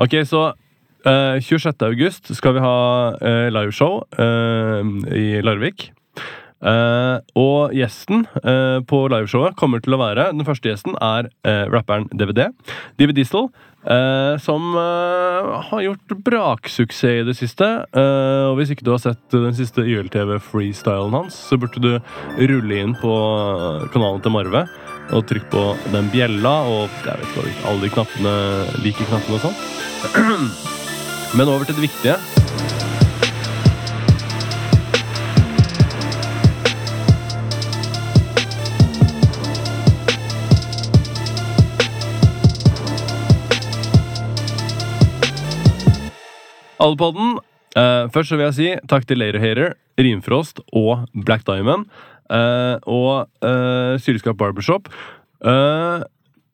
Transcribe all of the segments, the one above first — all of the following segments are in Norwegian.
Ok, så uh, 26. august skal vi ha uh, liveshow uh, i Larvik. Uh, og gjesten uh, på liveshowet kommer til å være Den første gjesten er uh, rapperen DVD. Divi Diesel. eh, som eh, har gjort braksuksess i det siste. Eh, og hvis ikke du har sett den siste YLTV-freestylen hans, så burde du rulle inn på kanalen til Marve og trykk på den bjella og jeg vet ikke, alle de knappene, like knappene og sånn. Men over til det viktige. Allepodden. Uh, først så vil jeg si takk til Later Hater, Rimfrost og Black Diamond. Eh, og uh, Syleskap Barbershop. Uh,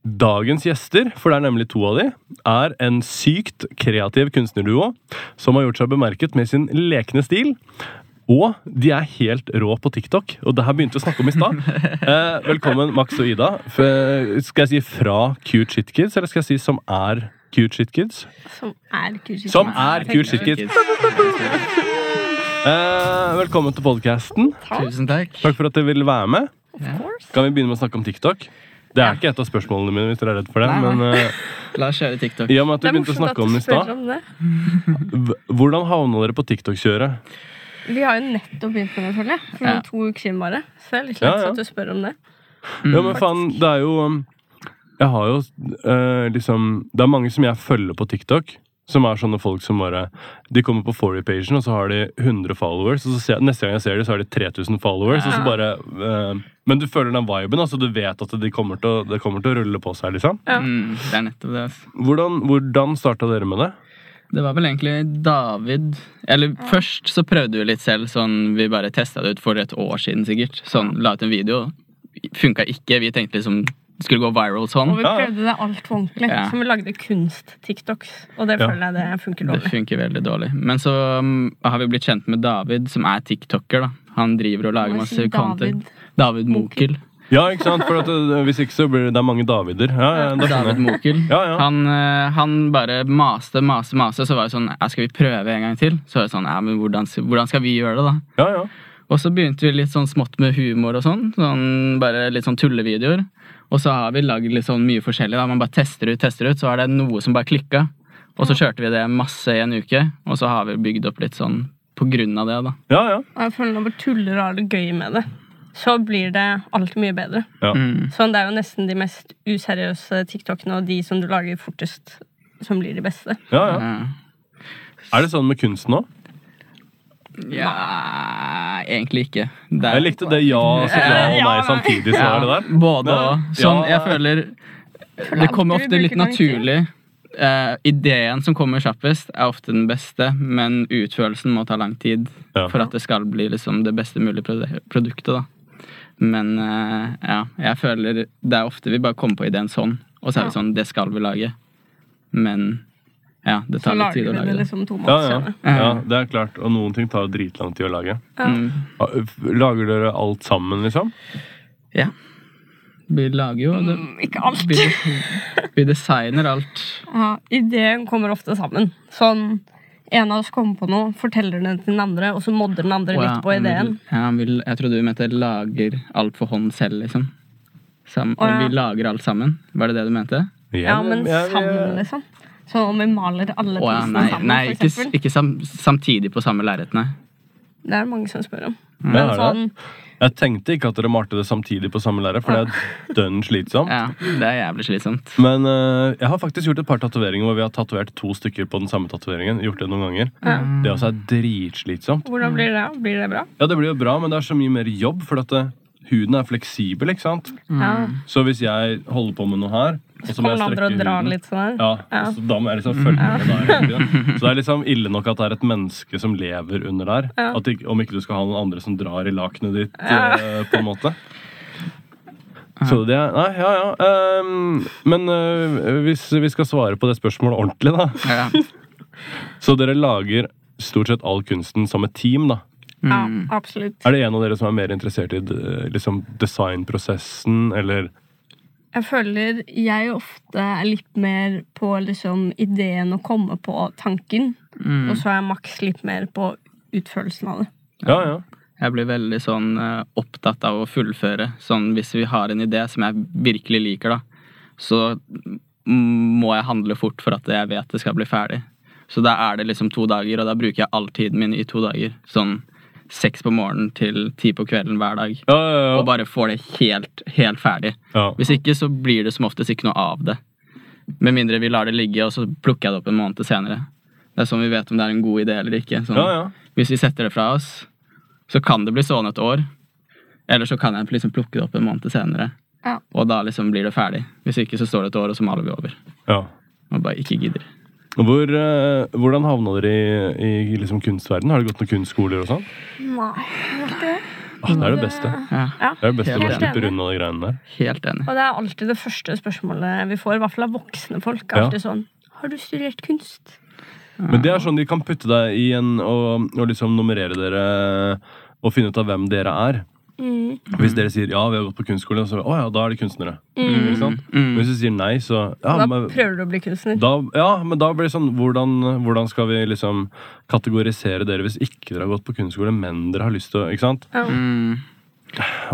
dagens gjester, for det er nemlig to av de, er en sykt kreativ kunstnerduo som har gjort seg bemerket med sin lekne stil. Og de er helt rå på TikTok, og det her begynte vi å snakke om i stad. Eh, velkommen, Max og Ida. Skal jeg si fra Cute Shit Kids, eller skal jeg si som er Cute Shit Kids? Som er Cute Shit Kids. Som er Cute Shit Kids. Eh, velkommen til podkasten. Tusen takk. Takk for at dere ville være med. Kan vi begynne med å snakke om TikTok? Det er ikke et av spørsmålene mine, hvis dere er redd for det. Nei, nei. Men eh, La oss kjøre TikTok. i og med at vi begynte å snakke om i stad, om det. hvordan havna dere på TikTok-kjøret? Vi har jo nettopp begynt med det, føler jeg. For Ja. noen to uker siden bare. Så det er litt Ja, lett ja. at du spør om det. Mm. Ja, men faen, det er jo um, Jeg har jo eh, liksom Det er mange som jeg følger på TikTok. Som er sånne folk som bare De kommer på Forey-pagen, og så har de 100 followers. Og så ser, neste gang jeg ser dem, så har de 3000 followers. Og så bare uh, Men du føler den viben. altså Du vet at det kommer til å, det kommer til å rulle på seg. liksom Ja. Mm, det er nettopp det. Hvordan, hvordan starta dere med det? Det var vel egentlig David Eller først så prøvde vi litt selv. Sånn, Vi bare testa det ut for et år siden sikkert. Sånn, La ut en video. Funka ikke. Vi tenkte liksom det skulle gå viral Og sånn. vi Ja, ja. prøvde det altfor ordentlig. Ja. Så vi lagde kunst-TikToks. Og det Ja. føler jeg det funker Det dårlig. funker veldig dårlig. Men så um, har vi blitt kjent med David, som er tiktoker. da Han driver og lager masse David. content. David. Mokel. Ja, ikke sant? For at, eh, Hvis ikke så blir det, det er mange Davider. Ja, ja, David. Mokel. Ja, ja. Han, eh, han bare maste, maste, maste. Så var det sånn Skal vi prøve en gang til? Så var det sånn Ja, men hvordan, hvordan skal vi gjøre det, da? Ja, ja. Og så begynte vi litt sånn smått med humor og sånn. sånn bare litt sånn tullevideoer. Og så har vi lagd litt sånn mye forskjellig. da Man bare tester ut, tester ut. Så er det noe som bare klikka. Og så kjørte vi det masse i en uke. Og så har vi bygd opp litt sånn på grunn av det, da. ja, ja. Jeg føler når vi tuller og har det gøy med det, så blir det alltid mye bedre. Ja. Mm. Sånn, det er jo nesten de mest useriøse TikTokene og de som du lager fortest, som blir de beste. ja, ja. Ja. Er det sånn med kunsten òg? Ja Egentlig ikke. Det er- Jeg likte det ja, så ja og nei samtidig. svaret der. Både og. Sånn, jeg føler Det kommer ofte litt naturlig. Uh, ideen som kommer kjappest, er ofte den beste, men utførelsen må ta lang tid Ja. for at det skal bli liksom det beste mulige produ- produktet. da. Men uh, ja, jeg føler det er ofte vi bare kommer på ideen sånn, og så er vi sånn Det skal vi lage. Men ja, det Så tar litt tid å lage det. liksom to Ja, måneder ja. senere. ja, det er klart. Og noen ting tar dritlang tid å lage. Ja. Mm. Lager dere alt sammen, liksom? Ja. Vi lager jo det. Mm, Ikke alt. Vi, vi designer alt. Ja, ideen kommer ofte sammen. Sånn, en av oss kommer på noe, forteller det til den andre, og så modder den andre oh, ja, litt på ideen. Ja, vil, jeg trodde du mente lager alt for hånd selv, liksom. Sam, oh, ja. Vi lager alt sammen. Var det det du mente? Ja, men sammen, liksom. Så om vi maler alle Å ja, nei, sammen, nei for ikke, eksempel. ikke sam, samtidig på samme lerret, nei. Det er det mange som spør om. Mm. Men sånn, Jeg tenkte ikke at dere malte det samtidig på samme lerret, for det er dønn slitsomt. Ja, Det er jævlig slitsomt. Men uh, jeg har faktisk gjort et par tatoveringer hvor vi har tatovert to stykker på den samme tatoveringen. Gjort det noen ganger. Mm. Det også er dritslitsomt. Hvordan blir det? Blir det bra? Ja, det blir jo bra, men det er så mye mer jobb, for at det, huden er fleksibel, ikke sant? Mm. Så hvis jeg holder på med noe her, og så må jeg strekke huden litt sånn her? ja, Ja. Så da må jeg liksom følge med der. Så det er liksom ille nok at det er et menneske som lever under der. Ja. At ikke, om ikke du skal ha noen andre som drar i lakenet ditt, Ja. eh, på en måte. Så det er Nei, ja ja. Um, men uh, hvis vi skal svare på det spørsmålet ordentlig, da. Ja. Så dere lager stort sett all kunsten som et team, da. Ja, Mm. absolutt. Er det en av dere som er mer interessert i liksom designprosessen, eller Jeg føler jeg ofte er litt mer på liksom ideen å komme på tanken, Mm. og så er Max litt mer på utførelsen av det. Ja, ja. Jeg blir veldig sånn eh, opptatt av å fullføre. Sånn hvis vi har en idé som jeg virkelig liker, da, så må jeg handle fort for at jeg vet det skal bli ferdig. Så da er det liksom to dager, og da bruker jeg all tiden min i to dager. Sånn seks på morgenen til ti på kvelden hver dag. ja, ja, ja. Og bare får det helt, helt ferdig. ja. Hvis ikke så blir det som oftest ikke noe av det. Med mindre vi lar det ligge, og så plukker jeg det opp en måned senere. Det er sånn vi vet om det er en god idé eller ikke. Sånn, ja, ja. Hvis vi setter det fra oss, så kan det bli sånn et år. Eller så kan jeg liksom plukke det opp en måned senere. Ja. Og da liksom blir det ferdig. Hvis ikke så står det et år, og så maler vi over. ja. Og bare ikke gidder. Hvor, eh, hvordan havna dere i, i liksom kunstverden? Har dere gått noen kunstskoler og sånn? Nei, det er ikke det. Ah, det er det beste. Ja. Det er det beste Man enig. slipper unna de greiene der. helt enig. Og det er alltid det første spørsmålet vi får, i hvert fall av voksne folk. Ja. Sånn Har du studert kunst? Men det er sånn de kan putte deg i en og, og liksom nummerere dere og finne ut av hvem dere er. Mm. Hvis dere sier ja, vi har gått på kunstskole, så å ja, da er de kunstnere. Mm. Ikke sant? Mm. Men hvis du sier nei, så ja, Da men, prøver du å bli kunstner. da, ja, men da blir det sånn hvordan, hvordan skal vi liksom kategorisere dere hvis ikke dere har gått på kunstskole, men dere har lyst til å Ikke sant? Ja. Mm.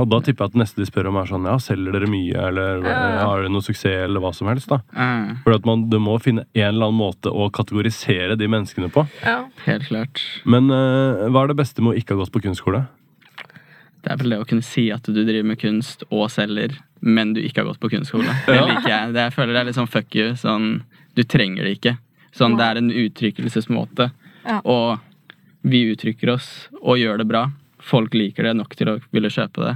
Og da tipper jeg at det neste de spør om, er sånn ja, selger dere mye, eller Ja. har dere noe suksess, eller hva som helst, da. Mm. For at man, du må finne en eller annen måte å kategorisere de menneskene på. Ja. helt klart. Men uh, hva er det beste med å ikke ha gått på kunstskole? Det er vel det å kunne si at du driver med kunst og selger, men du ikke har gått på kunstskole. Det liker jeg. Det, jeg føler det er litt sånn fuck you. Sånn, du trenger det ikke. Sånn, det er en uttrykkelsesmåte. Ja. Og vi uttrykker oss og gjør det bra. Folk liker det nok til å ville kjøpe det.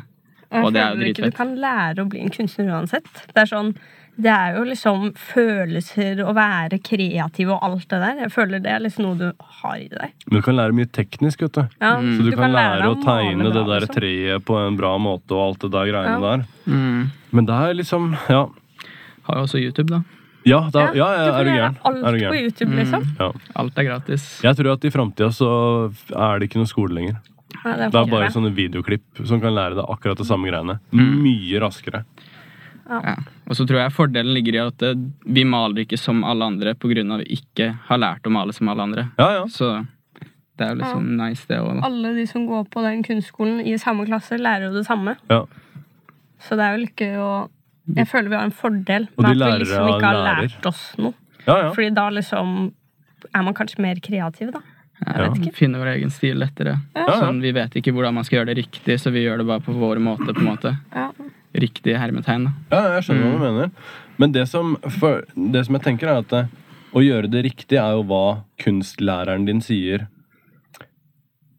Jeg Og det er jo dritfett. Du kan lære å bli en kunstner uansett. Det er sånn det er jo liksom følelser, å være kreativ og alt det der. Jeg føler det er liksom noe du har i deg. Men du kan lære mye teknisk, vet du. Ja, Mm. Så du, kan, lære, lære å tegne male det der liksom. treet på en bra måte og alt det der greiene Ja. der. Mm. Men det er liksom Ja, Har jo også YouTube, da. ja, da, ja, ja du får er du kan gæren? alt Er du på? YouTube, liksom. Ja. Alt er gratis. Jeg tror at i framtida så er det ikke noe skole lenger. Ja, det Det er bare sånne videoklipp som kan lære deg akkurat det samme greiene. Mm. Mye raskere. Ja. Og så tror jeg fordelen ligger i at eh, vi maler ikke som alle andre pga. at vi ikke har lært å male som alle andre. Ja, ja. Så det er jo liksom nice, det òg. Alle de som går på den kunstskolen i samme klasse, lærer jo det samme. ja. Så det er vel ikke å Jeg føler vi har en fordel med at vi liksom ikke har lært oss noe. ja, ja. Fordi da liksom er man kanskje mer kreativ, da. Jeg Ja. vet ikke. Finne vår egen stil lettere. Sånn, Vi vet ikke hvordan man skal gjøre det riktig, så vi gjør det bare på vår måte. på en måte. Ja. Riktig hermetegn. da. Ja, jeg skjønner hva du mener. Men det som, for, det som jeg tenker, er at det, å gjøre det riktig er jo hva kunstlæreren din sier.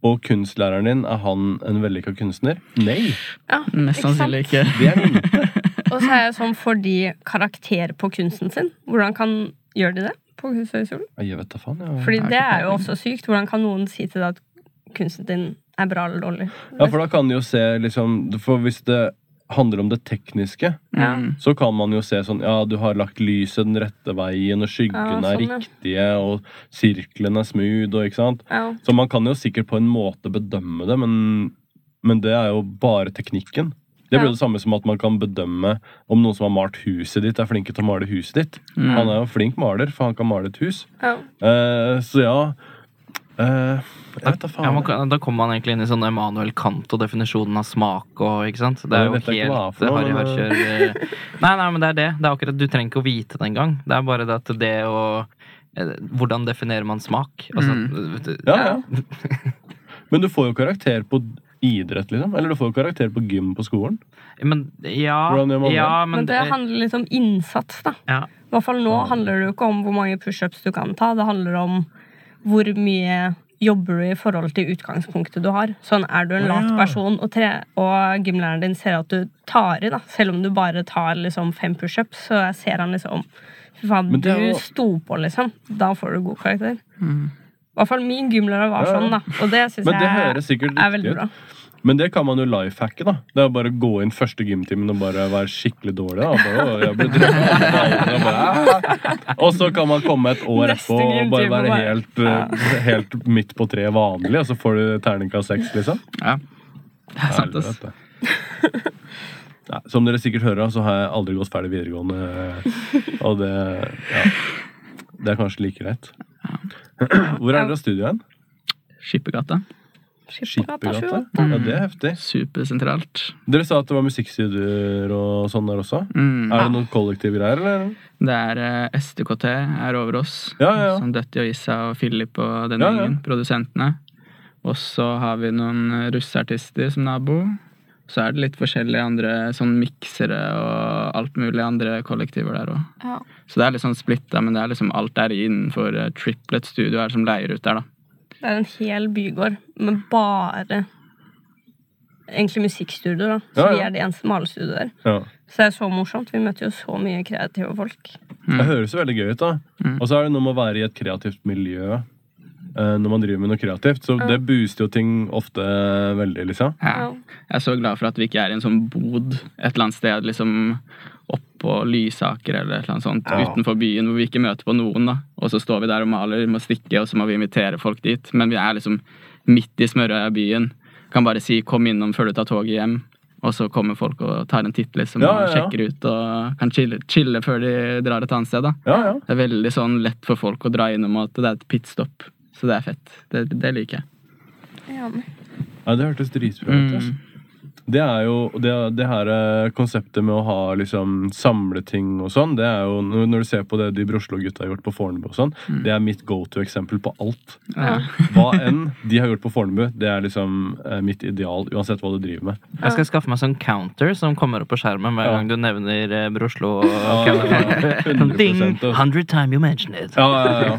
Og kunstlæreren din, er han en vellykka kunstner? Nei! Ja, Mest sannsynlig ikke. Det er. Og så er jeg sånn for de karakter på kunsten sin. Hvordan kan gjør de det på Kunsthøgskolen? Jeg vet da faen. Jeg. Fordi det er jo også sykt. Hvordan kan noen si til deg at kunsten din er bra eller dårlig? Ja, for da kan de jo se liksom For hvis det handler om det tekniske, Ja. Så kan man jo se sånn Ja, du har lagt lyset den rette veien, og skyggene Ja, er sånn, ja. riktige, og sirkelen er smooth, og ikke sant? Ja. Så man kan jo sikkert på en måte bedømme det, men, men det er jo bare teknikken. Det blir jo det samme som at man kan bedømme om noen som har malt huset ditt, er flinke til å male huset ditt. Mm. Han er jo flink maler, for han kan male et hus. Ja. Eh, så ja eh, Jeg vet da Ja, man, faen. da kommer man egentlig inn i sånn Emanuel Kant og definisjonen av smak og ikke sant. Det er jo helt harry men- harkjør. eh. Nei, nei, men det er det. Det er akkurat, Du trenger ikke å vite det engang. Det er bare det at det å eh, Hvordan definerer man smak? Altså, Mm. vet du- Ja, ja. Men du får jo karakter på idrett, liksom. Eller du får jo karakter på gym på skolen. Men ja, ja Men men det handler litt om innsats, da. ja. I hvert fall nå handler det jo ikke om hvor mange pushups du kan ta. Det handler om hvor mye jobber du i forhold til utgangspunktet du har. Sånn Er du en lat person, og, tre, og gymlæreren din ser at du tar i, da, selv om du bare tar liksom fem pushups, så ser han liksom Fy faen, du jo- sto på, liksom. Da får du god karakter. Mm. I hvert fall min gymlærer var Ja, sånn, da. Og det syns jeg er veldig bra. Men det kan man jo lifehacke, da. Det er bare å gå inn første gymtimen og bare være skikkelig dårlig. Da. Bare, jeg ble dritt- og, bare, «Ah!» og så kan man komme et år etterpå og bare være helt, eh, helt midt på treet vanlig, og så får du terningkast seks, liksom. Ja. Det er sant, ass. Nei, som dere sikkert hører, så har jeg aldri gått ferdig videregående. Og det Ja. Det er kanskje like greit. Hvor er dere studio hen? Skippergata. Skippergata Mm. Ja, det er heftig. Supersentralt. Dere sa at det var musikkstudioer og sånn der også. Mm. Er det noen kollektivgreier, eller? Det er eh, SDKT er over oss. Ja, ja, ja. Som Døtti og Issa og Philip og den Ja, ja. gjengen. Produsentene. Og så har vi noen russeartister som nabo. Så er det litt forskjellige andre sånn miksere og alt mulig andre kollektiver der òg. Ja. Så det er litt sånn splitta, men det er liksom alt der innenfor eh, Triplet Studio er som leier ut der, da. Det er en hel bygård med bare egentlig musikkstudio, da. Så Ja, ja. vi er det eneste malestudioet der. Ja. Så det er så morsomt. Vi møter jo så mye kreative folk. Det høres jo veldig gøy ut, da. Mm. Og så er det noe med å være i et kreativt miljø eh, når man driver med noe kreativt. Så det booster jo ting ofte veldig, liksom. Ja. Ja. Jeg er så glad for at vi ikke er i en sånn bod et eller annet sted, liksom oppå Lysaker eller noe sånt Ja. utenfor byen, hvor vi ikke møter på noen, da. Og så står vi der og maler, må stikke, og så må vi invitere folk dit. Men vi er liksom midt i smørøya byen. Kan bare si 'kom innom før du tar toget hjem'. Og så kommer folk og tar en titt liksom, Ja, ja, og sjekker ut og kan chille, chille før de drar et annet sted. da. Ja, ja. Det er veldig sånn lett for folk å dra innom at det er et pitstop. Så det er fett. Det, det liker jeg. Ja, det hørtes dritbra ut. Altså. Mm. Det er jo det, det her eh, konseptet med å ha liksom samleting og sånn, det er jo Når du ser på det de Broslo-gutta har gjort på Fornebu og sånn, Mm. det er mitt go to-eksempel på alt. Ja. Hva enn de har gjort på Fornebu, det er liksom eh, mitt ideal, uansett hva du driver med. Jeg skal skaffe meg sånn counter som kommer opp på skjermen hver gang du nevner eh, Broslo. Og Ja, ja, ja. Sånn Ding! 100%, altså. 100 time you mention it. Ja, ja, ja.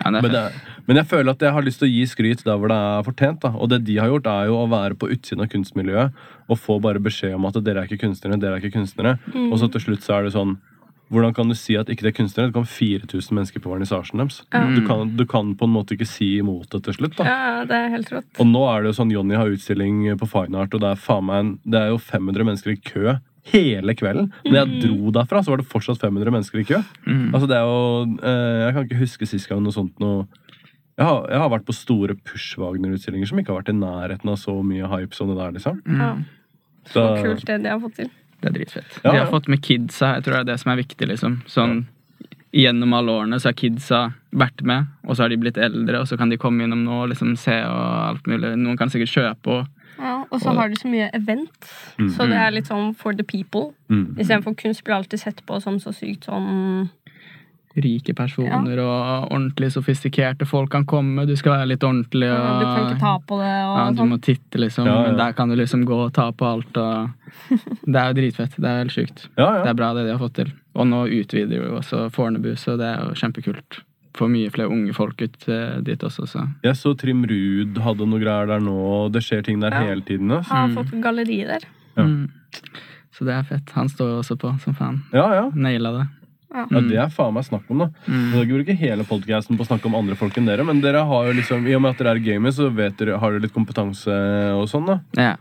Ja, det er Men, det, men jeg føler at jeg har lyst til å gi skryt der hvor det er fortjent. da. Og det de har gjort, er jo å være på utsiden av kunstmiljøet og få bare beskjed om at dere er ikke kunstnere, dere er ikke kunstnere. Og så til slutt så er det sånn Hvordan kan du si at ikke det er kunstnere? Det kom 4000 mennesker på vernissasjen deres. Du, kan, du kan på en måte ikke si imot det til slutt. da. ja, det er helt rått. Og nå er det jo sånn Jonny har utstilling på Fine Art, og det er faen meg en, det er jo 500 mennesker i kø hele kvelden. Når jeg dro derfra, så var det fortsatt 500 mennesker i kø. Mm. Altså det er jo eh, Jeg kan ikke huske sist gang noe sånt noe jeg har, jeg har vært på store Push-Wagner-utstillinger som ikke har vært i nærheten av så mye hype som det der. liksom. Mm. Så Så- kult det de har fått til. Det er dritfett. Ja, De har fått med kidsa. Jeg tror det er det som er viktig. liksom. Sånn, Gjennom alle årene så har kidsa vært med, og så har de blitt eldre, og så kan de komme innom nå og liksom se og alt mulig. Noen kan sikkert kjøpe og Ja, og så har du så mye event, Mm. så det er litt sånn for the people. Mm. Istedenfor kunst blir alltid sett på som så sykt sånn rike personer og ordentlig sofistikerte folk kan komme. Du skal være litt ordentlig og ja, Du kan ikke ta på det og ja, Du sånn. må titte, liksom. Ja, ja. Men der kan du liksom gå og ta på alt og Det er jo dritfett. Det er helt sjukt. Ja, Det er bra, det de har fått til. Og nå utvider jo også Fornebu, så det er jo kjempekult. Får mye flere unge folk ut eh, dit også, så Jeg så Trim Ruud hadde noe greier der nå. Det skjer ting der Ja. hele tiden. Altså. Har fått galleri der. Ja. mm. Så det er fett. Han står også på som faen. Ja, ja. Naila det. ja, Det er faen meg snakk om, da. Mm. Dere bruker ikke hele podcasten på å snakke om andre folk enn dere, men dere har jo liksom, i og med at dere er gamere, så vet dere, har dere litt kompetanse og sånn. da. Ja.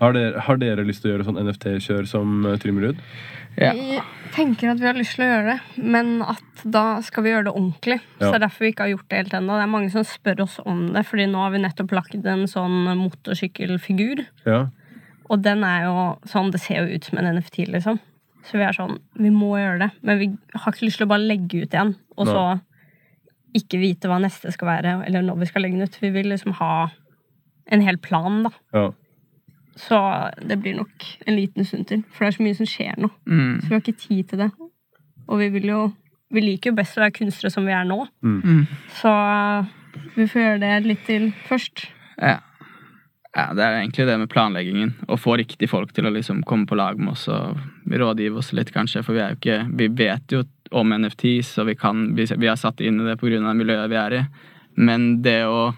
Har dere, har dere lyst til å gjøre sånn NFT-kjør som Trimrud? Ruud? Ja. Vi tenker at vi har lyst til å gjøre det, men at da skal vi gjøre det ordentlig. Så det er derfor vi ikke har gjort det helt ennå. Det er mange som spør oss om det, fordi nå har vi nettopp lagt en sånn motorsykkelfigur. Ja. Og den er jo sånn, det ser jo ut som en NFT, liksom. Så vi er sånn, vi må gjøre det. Men vi har ikke lyst til å bare legge ut igjen, og så ikke vite hva neste skal være, eller når vi skal legge den ut. Vi vil liksom ha en hel plan, da. ja. Så det blir nok en liten stund til. For det er så mye som skjer nå. Mm. Så vi har ikke tid til det. Og vi vil jo Vi liker jo best å være kunstnere som vi er nå. Mm. Så vi får gjøre det litt til først. Ja. ja, det er egentlig det med planleggingen. Å få riktige folk til å liksom komme på lag med oss og rådgive oss litt, kanskje. For vi er jo ikke Vi vet jo om NFTs, og vi kan Vi, vi har satt inn i det pga. miljøet vi er i. Men det å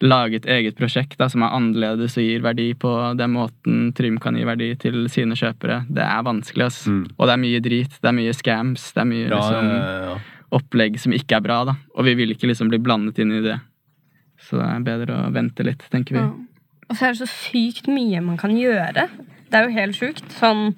lage et eget prosjekt da, som er annerledes og gir verdi på den måten Trym kan gi verdi til sine kjøpere, det er vanskelig. Altså. Mm. Og det er mye drit. Det er mye scams. Det er mye Ja, liksom, ja, ja, ja. opplegg som ikke er bra. da. Og vi vil ikke liksom bli blandet inn i det. Så det er bedre å vente litt, tenker vi. Ja. Og så er det så sykt mye man kan gjøre. Det er jo helt sjukt. Sånn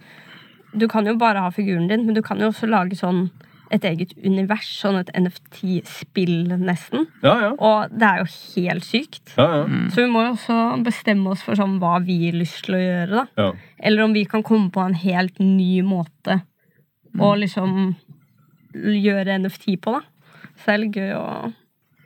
Du kan jo bare ha figuren din, men du kan jo også lage sånn et eget univers, sånn et NFT-spill, nesten. Ja, ja. Og det er jo helt sykt. ja, ja. Mm. Så vi må jo også bestemme oss for sånn hva vi har lyst til å gjøre, da. ja. Eller om vi kan komme på en helt ny måte å liksom gjøre NFT på, da. Så det er litt gøy å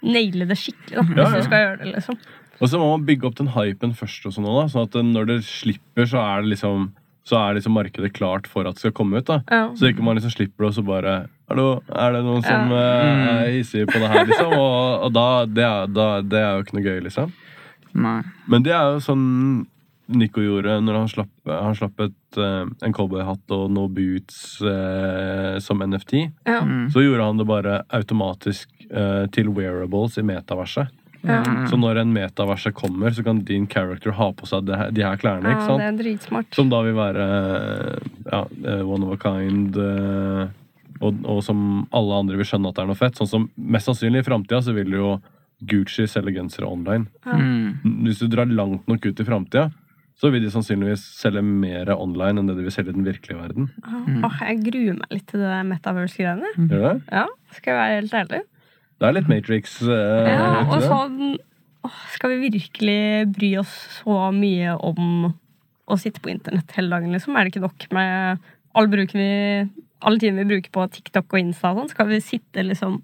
naile det skikkelig, da, hvis du skal gjøre det, liksom. Og så må man bygge opp den hypen først, og sånn da, sånn at når det slipper, så er det liksom så er liksom markedet klart for at det skal komme ut. da Ja. Så ikke man liksom slipper det, og så bare Hallo, er det noen som mm. er hissige på det her, liksom? Og, og da, det er, da Det er jo ikke noe gøy, liksom. Nei. Men det er jo sånn Nico gjorde når han slapp, han slapp et, eh, en cowboyhatt og noe boots eh, som NFT. Ja. Mm. Så gjorde han det bare automatisk eh, til wearables i metaverset. Ja. Så når en metaverse kommer, så kan din character ha på seg det her, de her klærne. ikke ja, sant? det er dritsmart. Som da vil være ja, eh, one of a kind. eh, Og, og som alle andre vil skjønne at det er noe fett. Sånn som Mest sannsynlig i framtida så vil jo Gucci selge gensere online. Mm. Hvis du drar langt nok ut i framtida, så vil de sannsynligvis selge mer online enn det de vil selge i den virkelige verden. Åh, jeg gruer meg litt til det metaverse-greiene. Mm. Ja, skal jeg være helt ærlig. Det er litt Matrix. Uh, Ja, og sånn Skal vi virkelig bry oss så mye om å sitte på internett hele dagen, liksom? Er det ikke nok med all bruken vi alle tiden vi bruker på TikTok og Insta og sånn? Skal vi sitte liksom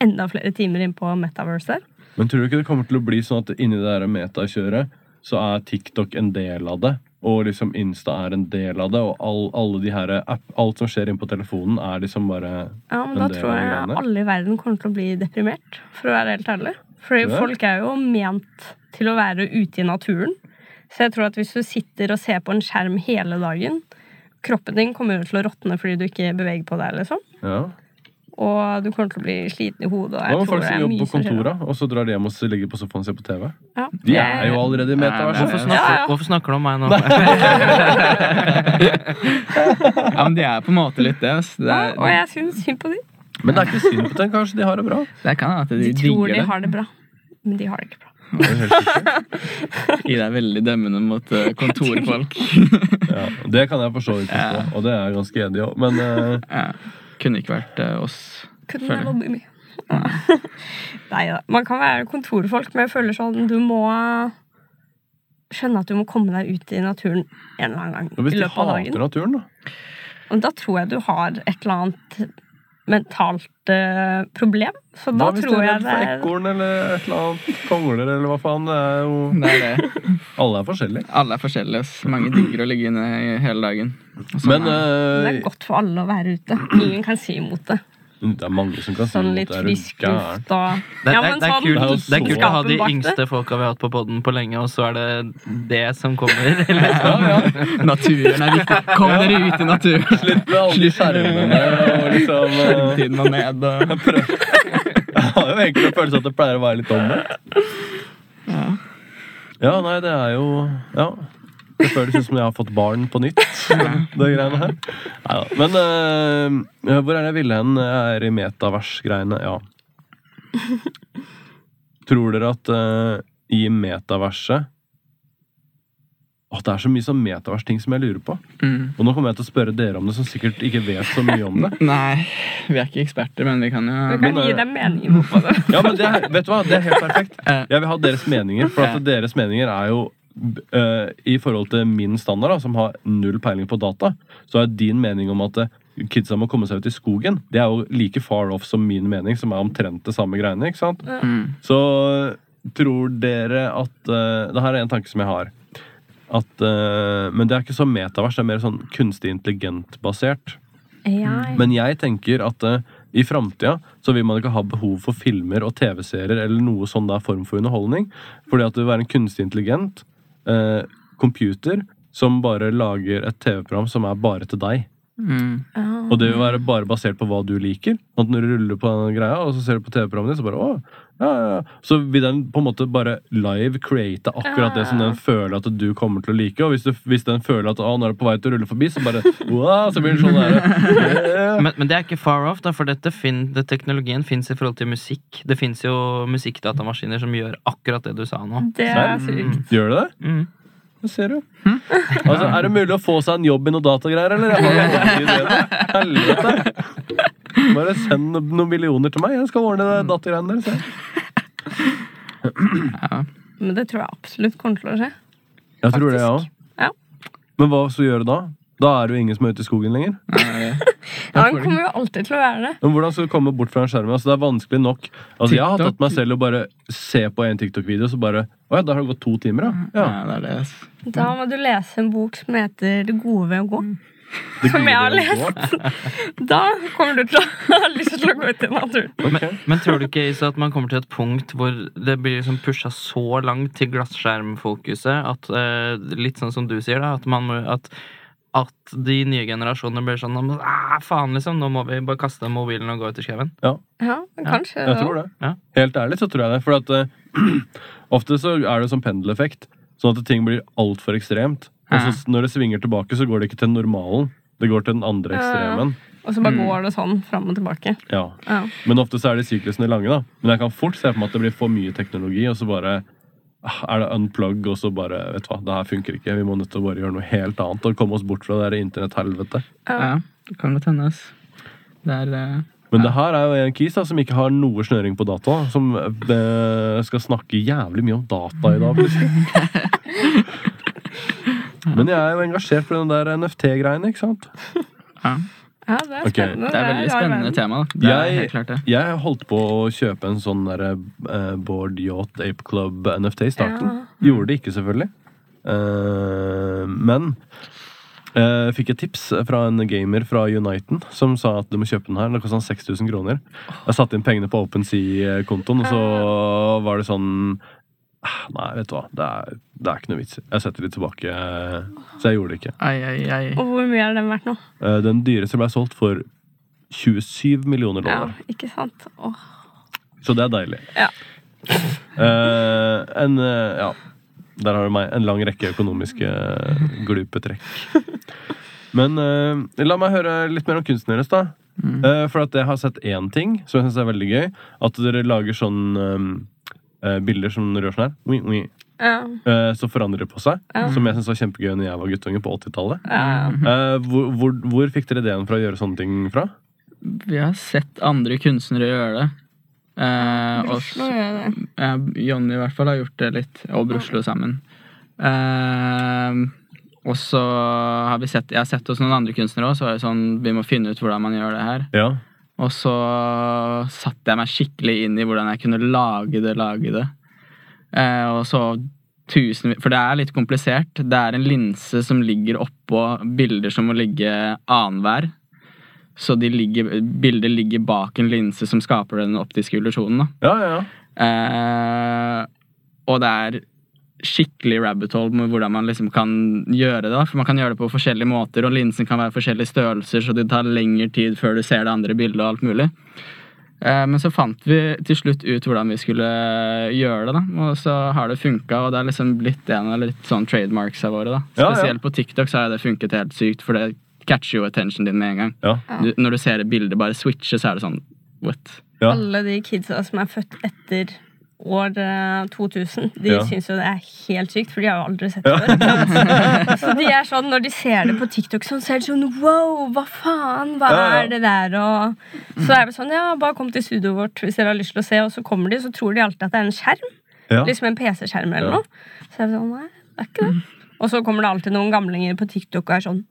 enda flere timer inn på Metaverse der? Men tror du ikke det kommer til å bli sånn at inni det der metakjøret så er TikTok en del av det? Og liksom Insta er en del av det, og all, alle de her app, alt som skjer inne på telefonen, er liksom bare Ja, men En da tror jeg alle i verden kommer til å bli deprimert, for å være helt ærlig. Det? folk er jo ment til å være ute i naturen. Så jeg tror at hvis du sitter og ser på en skjerm hele dagen, kroppen din kommer jo til å råtne fordi du ikke beveger på deg, liksom. Ja. Og du kommer til å bli sliten i hodet. Hva jeg med folk som er jobber på kontoret, og så drar de hjem og så ligger på sofaen og ser på TV? Ja. De er jo allerede i metaverset. Hvorfor Ja, ja. hvorfor snakker du om meg nå? Ja, men de er på en måte litt det. Det, Ja, er, og jeg syns synd på dem. Men det er ikke synd på dem. Kanskje de har det bra? det kan at de, De tror de har det bra, men de har det ikke bra. Det. Ida er veldig dømmende mot eh, kontorfolk. Ja, det kan jeg for så vidt forstå, og det er jeg ganske enig i òg. Men uh, Ja. Kunne ikke vært eh, oss. Couldn't Føler. never be me. Nei da. Man kan være kontorfolk, men jeg føler sånn du må skjønne at du må komme deg ut i naturen en eller annen gang hvis i de løpet av hater dagen. naturen, da? Og da tror jeg du har et eller annet mentalt uh, problem. Så da hvis du tror er jeg redd det for er ekorn eller et eller annet kongler, eller hva faen? Det er jo Det er det. Alle er forskjellige. Alle er forskjellige. Mange digger å ligge inne hele dagen. Sånn Men er det. det eh, er godt for alle å være ute. Ingen kan si imot det. Det er mange som kan si Sånn litt frisk luft og Det, Ja, det, det, er sånn kult, Det er det er kult å ha de det. yngste folka vi har hatt på podden på lenge, og så er det det som kommer. Eller? Ja, ja. Naturen er viktig. Kom dere ut i naturen! Slutt med alle de skjermene og liksom Tiden må ned og Jeg har jo egentlig en følelse at det pleier å være litt omvendt. ja. Ja, nei, det er jo Ja. Det føles ut som jeg har fått barn på nytt. Det greiene her. Neida. Men eh, hvor er det jeg ville hen? Jeg er i metavers-greiene. Ja. Tror dere at eh, i metaverset at Det er så mye sånn metavers-ting som jeg lurer på. Mm. Og nå kommer jeg til å spørre dere om det, som sikkert ikke vet så mye om det. Nei, vi er ikke eksperter, men vi kan jo Vi kan Men, gi eh, dem meningen på det. Ja, men det er, vet du hva? Det er helt perfekt. Jeg vil ha deres meninger, for at deres meninger er jo eh, I forhold til min standard, da, som har null peiling på data, så er din mening om at eh, kidsa må komme seg ut i skogen, det er jo like far off som min mening, som er omtrent det samme greiene. ikke sant? mm. Så tror dere at uh, Det her er en tanke som jeg har. At, uh, men det er ikke så metavers, det er mer sånn kunstig intelligent-basert. Men jeg tenker at uh, i framtida så vil man ikke ha behov for filmer og TV-serier eller noe sånn der form for underholdning. Fordi at det vil være en kunstig intelligent eh, computer som bare lager et TV-program som er bare til deg. Mm. Og det vil være bare basert på hva du liker. At når du ruller på den greia, og så ser du på TV-programmet ditt, så bare å, ja, ja. Så vil den på en måte bare live create akkurat det som den føler at du kommer til å like. Og hvis, du, hvis den føler at å, nå er det på vei til å rulle forbi, så bare wow, så blir den sånn der. Men, men det er ikke far off, da, for dette fin, det, teknologien fins i forhold til musikk. Det fins jo musikkdatamaskiner som gjør akkurat det du sa nå. Det er sykt. Gjør det det? Mm. Det ser du. Altså, er det mulig å få seg en jobb i noe datagreier, eller? Helvete. Bare send noen millioner til meg. Jeg skal ordne det dattagreiene deres. Ja. Men det tror jeg absolutt kommer til å skje. Jeg tror det, jeg òg. Ja. Men hva skal du gjøre da? Da er det jo ingen som er ute i skogen lenger. Nei, Ja, Han kommer jo alltid til å være det. Men hvordan skal du komme bort fra en skjerm? Altså, det er vanskelig nok. Altså, jeg har tatt meg selv og bare se på en TikTok-video, så bare Å ja, da har det gått to timer, da. ja. ja, det er det. Da må du lese en bok som heter Det gode ved å gå. Det Som jeg har lest. Da kommer du til å ha lyst til å gå ut i naturen. Okay. Men, Men tror du ikke Isa, at man kommer til et punkt hvor det blir liksom pusha så langt til glasskjermfokuset at uh, Litt sånn som du sier, da. At, man må, at, at de nye generasjonene blir sånn «Ah, Faen, liksom. Nå må vi bare kaste mobilen og gå ut i skauen. Ja, kanskje Jeg tror det. Ja. Helt ærlig så tror jeg det. For at uh, ofte så er det sånn pendeleffekt. Sånn at ting blir altfor ekstremt. Og så når det svinger tilbake, så går det ikke til normalen. Det går til den andre ekstremen. Og så bare går det sånn fram og tilbake. Ja. Ja. Men ofte så er de syklusene lange, da. Men jeg kan fort se for meg at det blir for mye teknologi, og så bare ah, er det unplug, og så bare Vet du hva, det her funker ikke. Vi må nødt til å bare gjøre noe helt annet og komme oss bort fra det internetthelvetet. Ja, det kan godt hende. Det er eh, Men det her er jo en kis da, som ikke har noe snøring på data, som eh, skal snakke jævlig mye om data i dag, plutselig. Men jeg er jo engasjert på den der NFT-greiene, ikke sant? ja. Ja, det er spennende. spennende. Det er veldig spennende tema. Det er Jeg- helt klart det. Jeg holdt på å kjøpe en sånn der, uh, Board Yacht Ape Club NFT i starten. Gjorde det ikke, selvfølgelig. Uh, men jeg fikk et tips fra en gamer fra Uniten som sa at du må kjøpe den her. Det kosta 6000 kroner. Jeg satte inn pengene på OpenSea-kontoen, og så var det sånn «Ah, Nei, vet du hva. Det er, det er ikke noe vits. Jeg setter de tilbake. Så jeg gjorde det ikke. Ai, ai, ai. Og hvor mye har den vært nå? Eh, Den dyreste ble solgt for 27 millioner dollar. Ja, ikke sant? Åh. Så det er deilig. Ja. Uh, en uh, Ja. Der har du meg. En lang rekke økonomiske Glupe glupetrekk. Men uh, la meg høre litt mer om kunsten deres, da. Eh, for at jeg har sett én ting som jeg syns er veldig gøy. At dere lager sånn eh, eh, bilder som gjør sånn her. Oi, oi. Ja. Uh, så forandrer det på seg. Ja. Som jeg syntes var kjempegøy når jeg var guttunge på 80-tallet. Ja. Eh, hvor, hvor, hvor fikk dere ideen fra å gjøre sånne ting fra? Vi har sett andre kunstnere gjøre det. Eh, og Oslo gjør det. Jonny i hvert fall har gjort det litt, og Bruslo sammen. Eh, og så har vi sett Jeg har sett hos noen andre kunstnere òg, så var det sånn Vi må finne ut hvordan man gjør det her. Ja. Og så satte jeg meg skikkelig inn i hvordan jeg kunne lage det, lage det. Eh, og så tusen For det er litt komplisert. Det er en linse som ligger oppå bilder som må ligge annenhver. Så de ligger, bildet ligger bak en linse som skaper den optiske illusjonen. da. Ja, ja, ja. Eh, og det er skikkelig rabbit hole med hvordan man liksom kan gjøre det. da, For man kan gjøre det på forskjellige måter, og linsen kan være forskjellige størrelser, så det tar lengre tid før du ser det andre bildet og alt mulig. Eh, men så fant vi til slutt ut hvordan vi skulle gjøre det, da. Og så har det funka, og det er liksom blitt en av litt sånn trademarksa våre. da. Ja, ja. Spesielt på TikTok så har det funket helt sykt, for det catcher jo attention din med en gang. ja. Du, når du ser et bilde bare switche, så er det sånn what? Ja. Alle de kidsa som er født etter år eh, 2000, de Ja. syns jo det er helt sykt, for de har jo aldri sett det før. Så de er sånn, når de ser det på TikTok, sånn, så er de sånn wow, hva faen, hva er det der? Og så er det sånn, ja, bare kom til studioet vårt hvis dere har lyst til å se, og så kommer de, så tror de alltid at det er en skjerm. ja. Liksom en PC-skjerm eller noe. Så er det sånn, nei, det er ikke det. Og så kommer det alltid noen gamlinger på TikTok og er sånn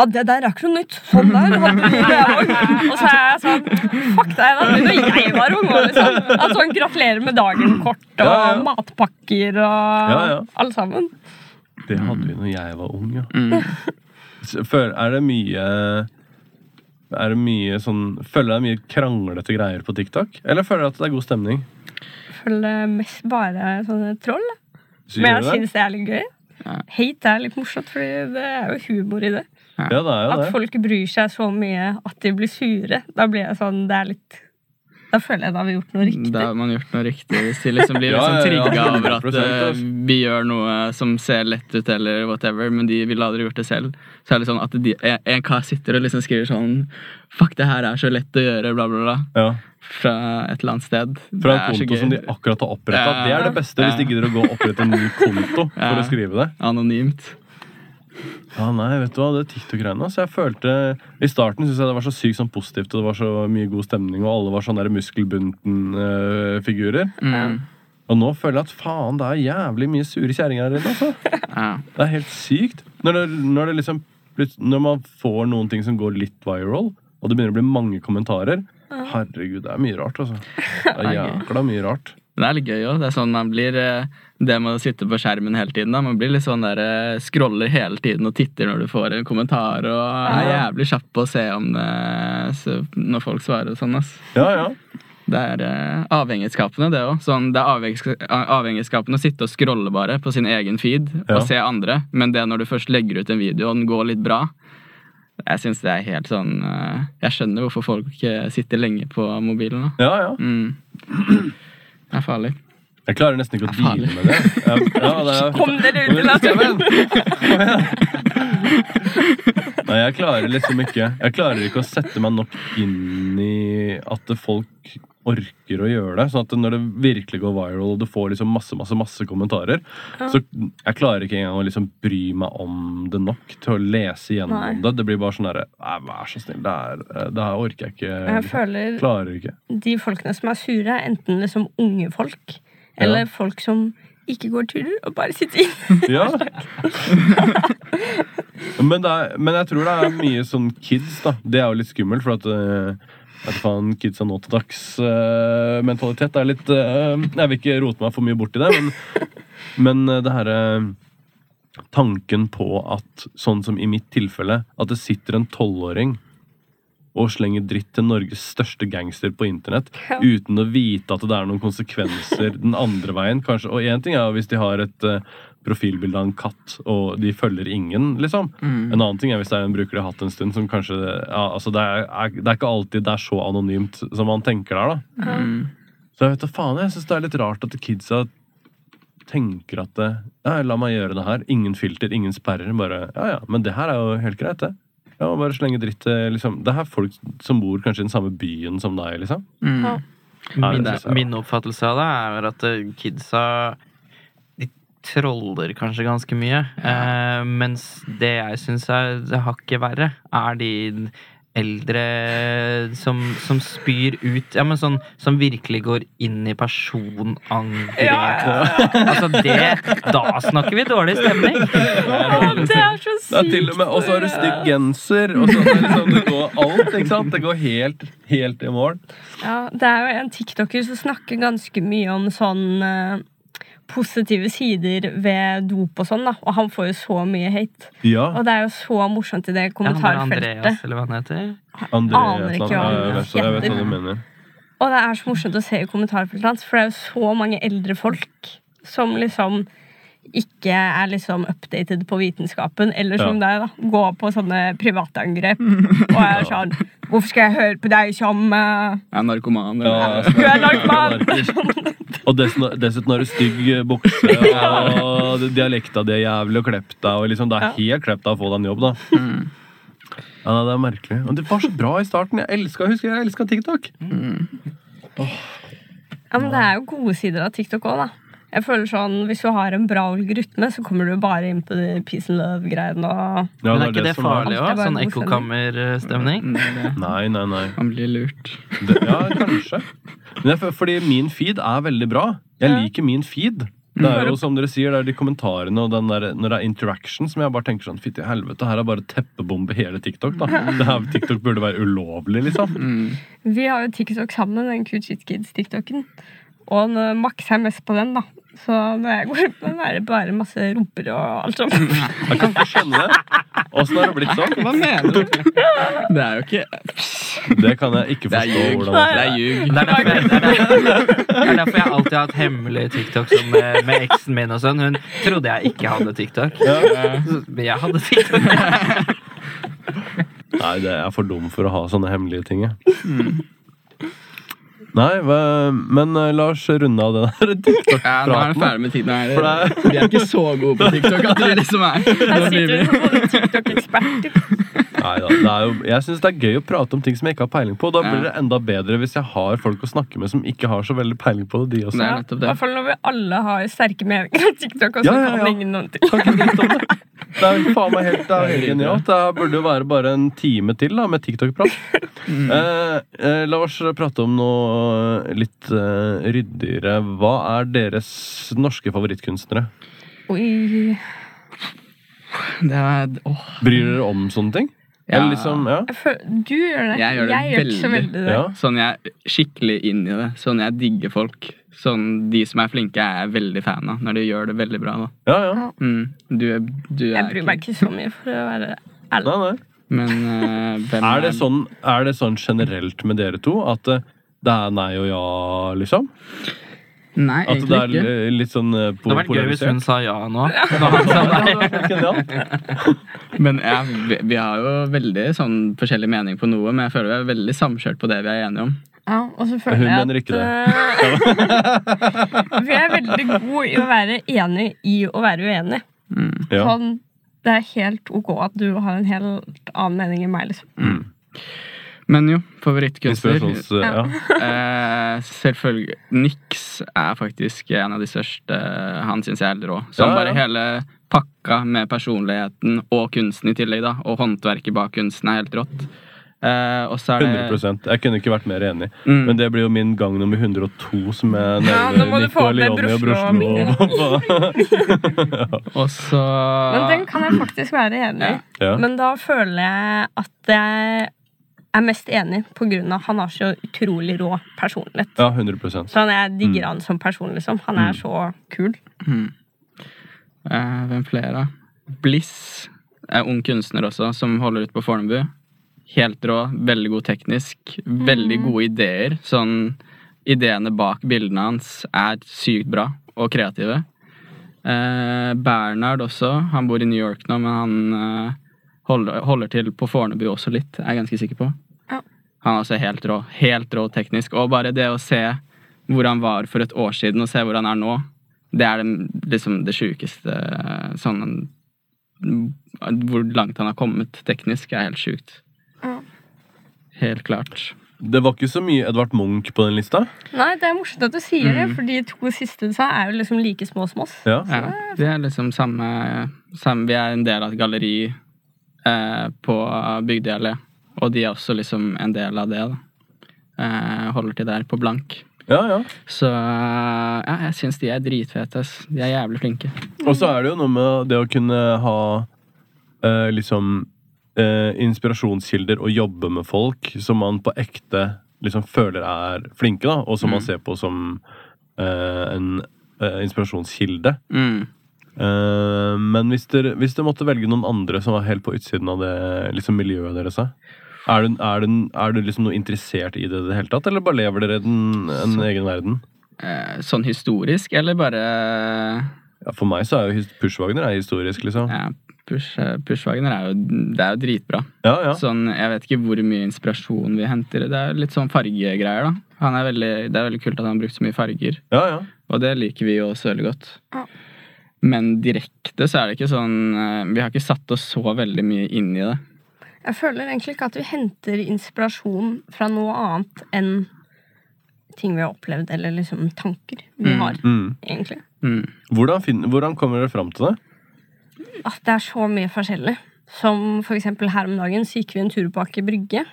ja, det der er ikke noe nytt. Sånn der hadde vi det òg. Og så er jeg sånn Fuck deg, da. Når jeg var ung. var Liksom. At sånn, gratulerer med dagen-kort og Ja, ja. matpakker og Ja, ja. alle sammen. Det hadde vi når jeg var ung, ja. Mm. Er det mye Er det mye sånn Føler du det er mye kranglete greier på TikTok? Eller føler du at det er god stemning? Følger mest bare sånne troll. Så Men jeg du det? syns det er litt gøy. Ja. Hate er litt morsomt, for det er jo humor i det. Ja, det er jo At folk bryr seg så mye at de blir sure. Da blir jeg sånn Det er litt Da føler jeg da har vi gjort noe riktig. Da har man gjort noe riktig. Hvis de liksom blir Ja, liksom ja, ja, trigga over at 100%, altså. vi gjør noe som ser lett ut, eller whatever, men de ville aldri gjort det selv. Så er det sånn at de, en, en kar sitter og liksom skriver sånn Fuck, det her er så lett å gjøre, bla, bla, bla. Ja. Fra et eller annet sted. Fra et en konto som de akkurat har oppretta. Ja. Det er det beste hvis de gidder å gå og opprette en ny konto for å skrive det. Anonymt. Ja, nei, vet du hva, det TikTok-greiene altså, jeg følte I starten synes jeg det var så sykt sånn positivt, og det var så mye god stemning, og alle var sånne muskelbunten-figurer. Mm. og nå føler jeg at faen, det er jævlig mye sure kjerringer her inne. Altså. Ja. Det er helt sykt. Når, det, når, det liksom, når man får noen ting som går litt viral, og det begynner å bli mange kommentarer Herregud, det er mye rart, altså. Det er jækla mye rart. Det er litt gøy òg. Det er sånn man blir eh, Det med å sitte på skjermen hele tiden. da Man blir litt sånn der eh, scroller hele tiden og titter når du får en kommentar, og er jævlig kjapp på å se om det når folk svarer og sånn. ass Ja, ja. Det er eh, avhengighetsskapende, det òg. Sånn, det er avhengighets- avhengighetsskapende å sitte og scrolle bare på sin egen feed Ja. og se andre, men det når du først legger ut en video og den går litt bra Jeg syns det er helt sånn eh, Jeg skjønner hvorfor folk sitter lenge på mobilen. da ja, ja. mm. Det er farlig. Jeg klarer nesten ikke å deale med det. Ja, ja, det er, Kom dere ut i naturen! Nei, jeg klarer liksom ikke Jeg klarer ikke å sette meg nok inn i at folk orker å gjøre det. Sånn at når det virkelig går viral, og du får liksom masse masse, masse kommentarer, så jeg klarer ikke engang å liksom bry meg om det nok til å lese gjennom Nei. det. Det blir bare sånn derre vær så snill. Det, her, det her orker jeg ikke. Jeg føler Klarer ikke. de folkene som er sure, er enten liksom unge folk, eller folk som ikke går turer og bare sitter inne. Ja. men, men jeg tror det er mye sånn kids, da. Det er jo litt skummelt, for at eh, vet faen, Kidsa nå til dags eh, mentalitet er litt uh, Jeg vil ikke rote meg for mye bort i det, men, men eh, det herre Tanken på at, sånn som i mitt tilfelle, at det sitter en tolvåring og slenger dritt til Norges største gangster på internett Ja. uten å vite at det er noen konsekvenser den andre veien. kanskje. Og én ting er hvis de har et eh, profilbilde av en katt, og de følger ingen, liksom. En annen ting er hvis det er en bruker de har hatt en stund, som kanskje ja, altså det, er, det er ikke alltid det er så anonymt som man tenker det er, da. Mm. Så jeg vet da faen, jeg syns det er litt rart at kidsa tenker at det, ja, la meg gjøre det her. Ingen filter, ingen sperrer. Bare ja, ja, men det her er jo helt greit, det. Ja, bare slenge dritt til liksom Det er folk som bor kanskje i den samme byen som deg, liksom. Mm. Ja. Min, jeg. min oppfattelse av det er at eh, kidsa troller kanskje ganske mye. Eh, mens det jeg syns er det hakket verre, er de eldre som, som spyr ut Ja, men sånn som virkelig går inn i personangrep. Altså det Da snakker vi dårlig stemning! Å, det er så sykt! Det er til og med, Og så har du stygg genser, og så er det liksom, det går alt. ikke sant? Det går helt, helt i mål. Ja, det er jo en tiktoker som snakker ganske mye om sånn eh, positive sider ved dop og sånn, da. Og han får jo så mye hate. Ja. Og det er jo så morsomt i det Ja, kommentarfeltet. Andreas, eller hva han heter. André aner ikke hva han jeg jeg vet hva du mener. Og det er så morsomt å se i kommentarfeltet hans, for det er jo så mange eldre folk som liksom ikke er liksom updated på vitenskapen, eller som deg, da. Går på sånne privatangrep og er sånn Hvorfor skal jeg høre på deg som uh, Jeg er narkoman. Ja, eller- altså, Du er narkoman! Og dessuten, dessuten har du stygg bukse, og dialekta di er jævlig, og klept deg. Og liksom, det er helt klept deg å få deg en jobb, da. Mm. Ja, Det er merkelig. Og det var så bra i starten. Jeg elska, husker jeg elska TikTok. Ja, men det er jo gode sider av TikTok òg, da. Jeg føler sånn, Hvis du har en bra rytme, så kommer du bare inn på de peace and love-greiene. og... Ja, Men er ikke det som er- farlig er òg? Sånn ekkokammerstemning? Mm, det er. Nei, nei, nei. Han blir lurt. Det, ja, kanskje. Men jeg, fordi min feed er veldig bra. Jeg Ja. liker min feed. Det er jo som dere sier, det er de kommentarene og den der, når det er interaction som jeg bare tenker sånn Fytti helvete, her er bare teppebombe hele TikTok, da. Det her TikTok burde være ulovlig, liksom. Mm. Vi har jo TikTok sammen, den Kuchit Kids-tiktoken. Og makser jeg mest på den, da. Så når jeg går på den, er det bare masse rumper og alt sånt. Jeg kan ikke skjønne det. Åssen har det blitt sånn? Hva mener du? Det er jo ikke Det kan jeg ikke Det er forstå. ljug. Det det er ljug. Det er derfor jeg, det er derfor, det er derfor jeg alltid har hatt hemmelig TikTok som med, med eksen min og sånn. Hun trodde jeg ikke hadde TikTok. Men jeg hadde TikTok. Nei, det er for dum for å ha sånne hemmelige ting. jeg. Nei, men Lars, la oss runde av den her Ja, nå er TikTok-praten. det ferdig med tiden. Her. Vi er ikke så gode på TikTok at vi liksom er Her sitter vi som både TikTok-eksperter. Nei da, det er jo, jeg syns det er gøy å prate om ting som jeg ikke har peiling på. Da blir det enda bedre hvis jeg har folk å snakke med som ikke har så veldig peiling på det, de også. Det Ja, nettopp I hvert fall når vi alle har sterke meninger om TikTok, og så Ja, ja, ja. kan ingen noen ting. Det. Det er jo faen meg helt, det helt genialt. Det burde jo være bare en time til da, med TikTok-prat. Eh, eh, la oss prate om noe litt eh, ryddigere. Hva er deres norske favorittkunstnere? Oi. Det er, åh, Bryr dere om sånne ting? Ja. Eller liksom, ja? Føler, du gjør det. Jeg gjør det jeg veldig. veldig. veldig det. ja. Sånn jeg er skikkelig inn i det. Sånn jeg digger folk. Sånn De som er flinke, er jeg veldig fan av. Når de gjør det veldig bra. da Ja, ja. mm. Du, er- du er Jeg bryr meg ikke så mye, for å være ærlig. Nei, nei. Men uh, Er det, sånn, er det sånn generelt med dere to at uh, det er nei og ja, liksom? Nei, At det er ikke. litt sånn eh, Det hadde vært gøy hvis hun sa ja nå. Når han sa nei. Men jeg, vi, vi har jo veldig sånn forskjellig mening på noe, men jeg føler vi er veldig samkjørt på det vi er enige om. Ja, og så føler Hun jeg mener ikke det. eh, Vi er veldig gode i å være enig i å være uenig. Mm. Ja. Sånn, det er helt ok at du har en helt annen mening enn meg. liksom. Men jo, favorittkunstner Ja. eh, Selvfølgelig Nix er faktisk en av de største. Han syns jeg er helt rå. Så Ja, ja. bare hele pakka med personligheten og kunsten i tillegg, da. Og håndverket bak kunsten er helt rått. Eh, og så er det 100 Jeg kunne ikke vært mer enig. Mm. Men det blir jo min gang nummer 102 som jeg Ja, opp det Nico, Leoni og brorsen. Broslo. Og så Men den kan jeg faktisk være enig i. Ja. Men da føler jeg at jeg er mest enig av han har så utrolig rå personlighet. ja, 100 Så han, jeg digger han som person, liksom. Han er Mm. så kul. Eh, hvem flere? Bliss er ung kunstner også, som holder ut på Fornebu. Helt rå, veldig god teknisk, veldig gode ideer. Sånn Ideene bak bildene hans er sykt bra og kreative. Eh, Bernhard også. Han bor i New York nå, men han eh, holder, holder til på Fornebu også litt, er jeg ganske sikker på. Ja. Han er også helt rå. Helt rå teknisk. Og bare det å se hvor han var for et år siden, og se hvor han er nå, det er det, liksom det sjukeste sånn Hvor langt han har kommet teknisk, er helt sjukt. Ja. Helt klart. Det var ikke så mye Edvard Munch på den lista. Nei, det er morsomt at du sier det, Mm. for de to siste du sa, er jo liksom like små som oss. Ja. Ja, det er liksom samme, samme Vi er en del av et galleri eh, på Bygdøy og de er også liksom en del av det. da. Eh, holder til der, på blank. ja, ja. Så ja, jeg syns de er dritfete. ass. De er jævlig flinke. Og så er det jo noe med det å kunne ha eh, liksom eh, inspirasjonskilder og jobbe med folk som man på ekte liksom føler er flinke, da, og som man Mm. ser på som eh, en eh, inspirasjonskilde. Mm. Eh, men hvis dere, hvis dere måtte velge noen andre som var helt på utsiden av det liksom miljøet deres, er du, er, du, er du liksom noe interessert i det i det hele tatt, eller bare lever dere den, en Så- egen verden? Eh, sånn historisk, eller bare Ja, for meg så er jo Pushwagner er historisk, liksom. ja, Push, Pushwagner er jo, det er jo dritbra. Ja, ja. Sånn, jeg vet ikke hvor mye inspirasjon vi henter. Det er litt sånn fargegreier, da. Han er veldig, det er veldig kult at han har brukt så mye farger. ja, ja. Og det liker vi jo også veldig godt. Ja. Men direkte så er det ikke sånn eh, Vi har ikke satt oss så veldig mye inn i det. Jeg føler egentlig ikke at vi henter inspirasjon fra noe annet enn ting vi har opplevd, eller liksom tanker vi Mm. har, Mm. egentlig. Mm. Hvordan, finner, hvordan kommer dere fram til det? At det er så mye forskjellig. Som for eksempel her om dagen så gikk vi en tur på Aker Brygge.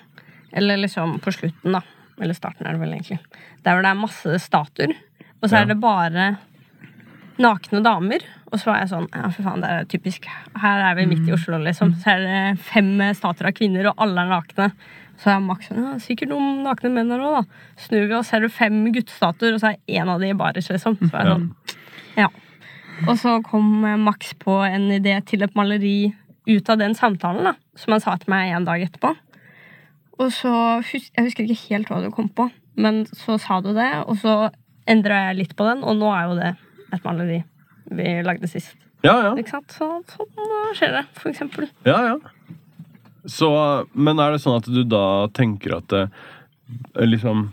Eller liksom på slutten, da. Eller starten er det vel egentlig. Der hvor det er masse statuer. Og så Ja. er det bare nakne damer. Og så var jeg sånn Ja, for faen, det er typisk. Her er vi midt i Oslo, liksom. Så er det fem stater av kvinner, og alle er nakne. Så er Max sånn, ja, sikkert noen nakne menn her òg, da. Snur vi oss, ser er det fem guttestatuer, og så er én av de i baris, liksom. Så er jeg sånn, ja. Og så kom eh, Max på en idé til et maleri ut av den samtalen, da, som han sa til meg en dag etterpå. Og så Jeg husker ikke helt hva du kom på, men så sa du det, og så endra jeg litt på den, og nå er jo det et maleri vi lagde sist. Ja, ja. Ikke sant? Så sånn skjer det, for eksempel. ja, ja. Så, men er det sånn at du da tenker at eh, liksom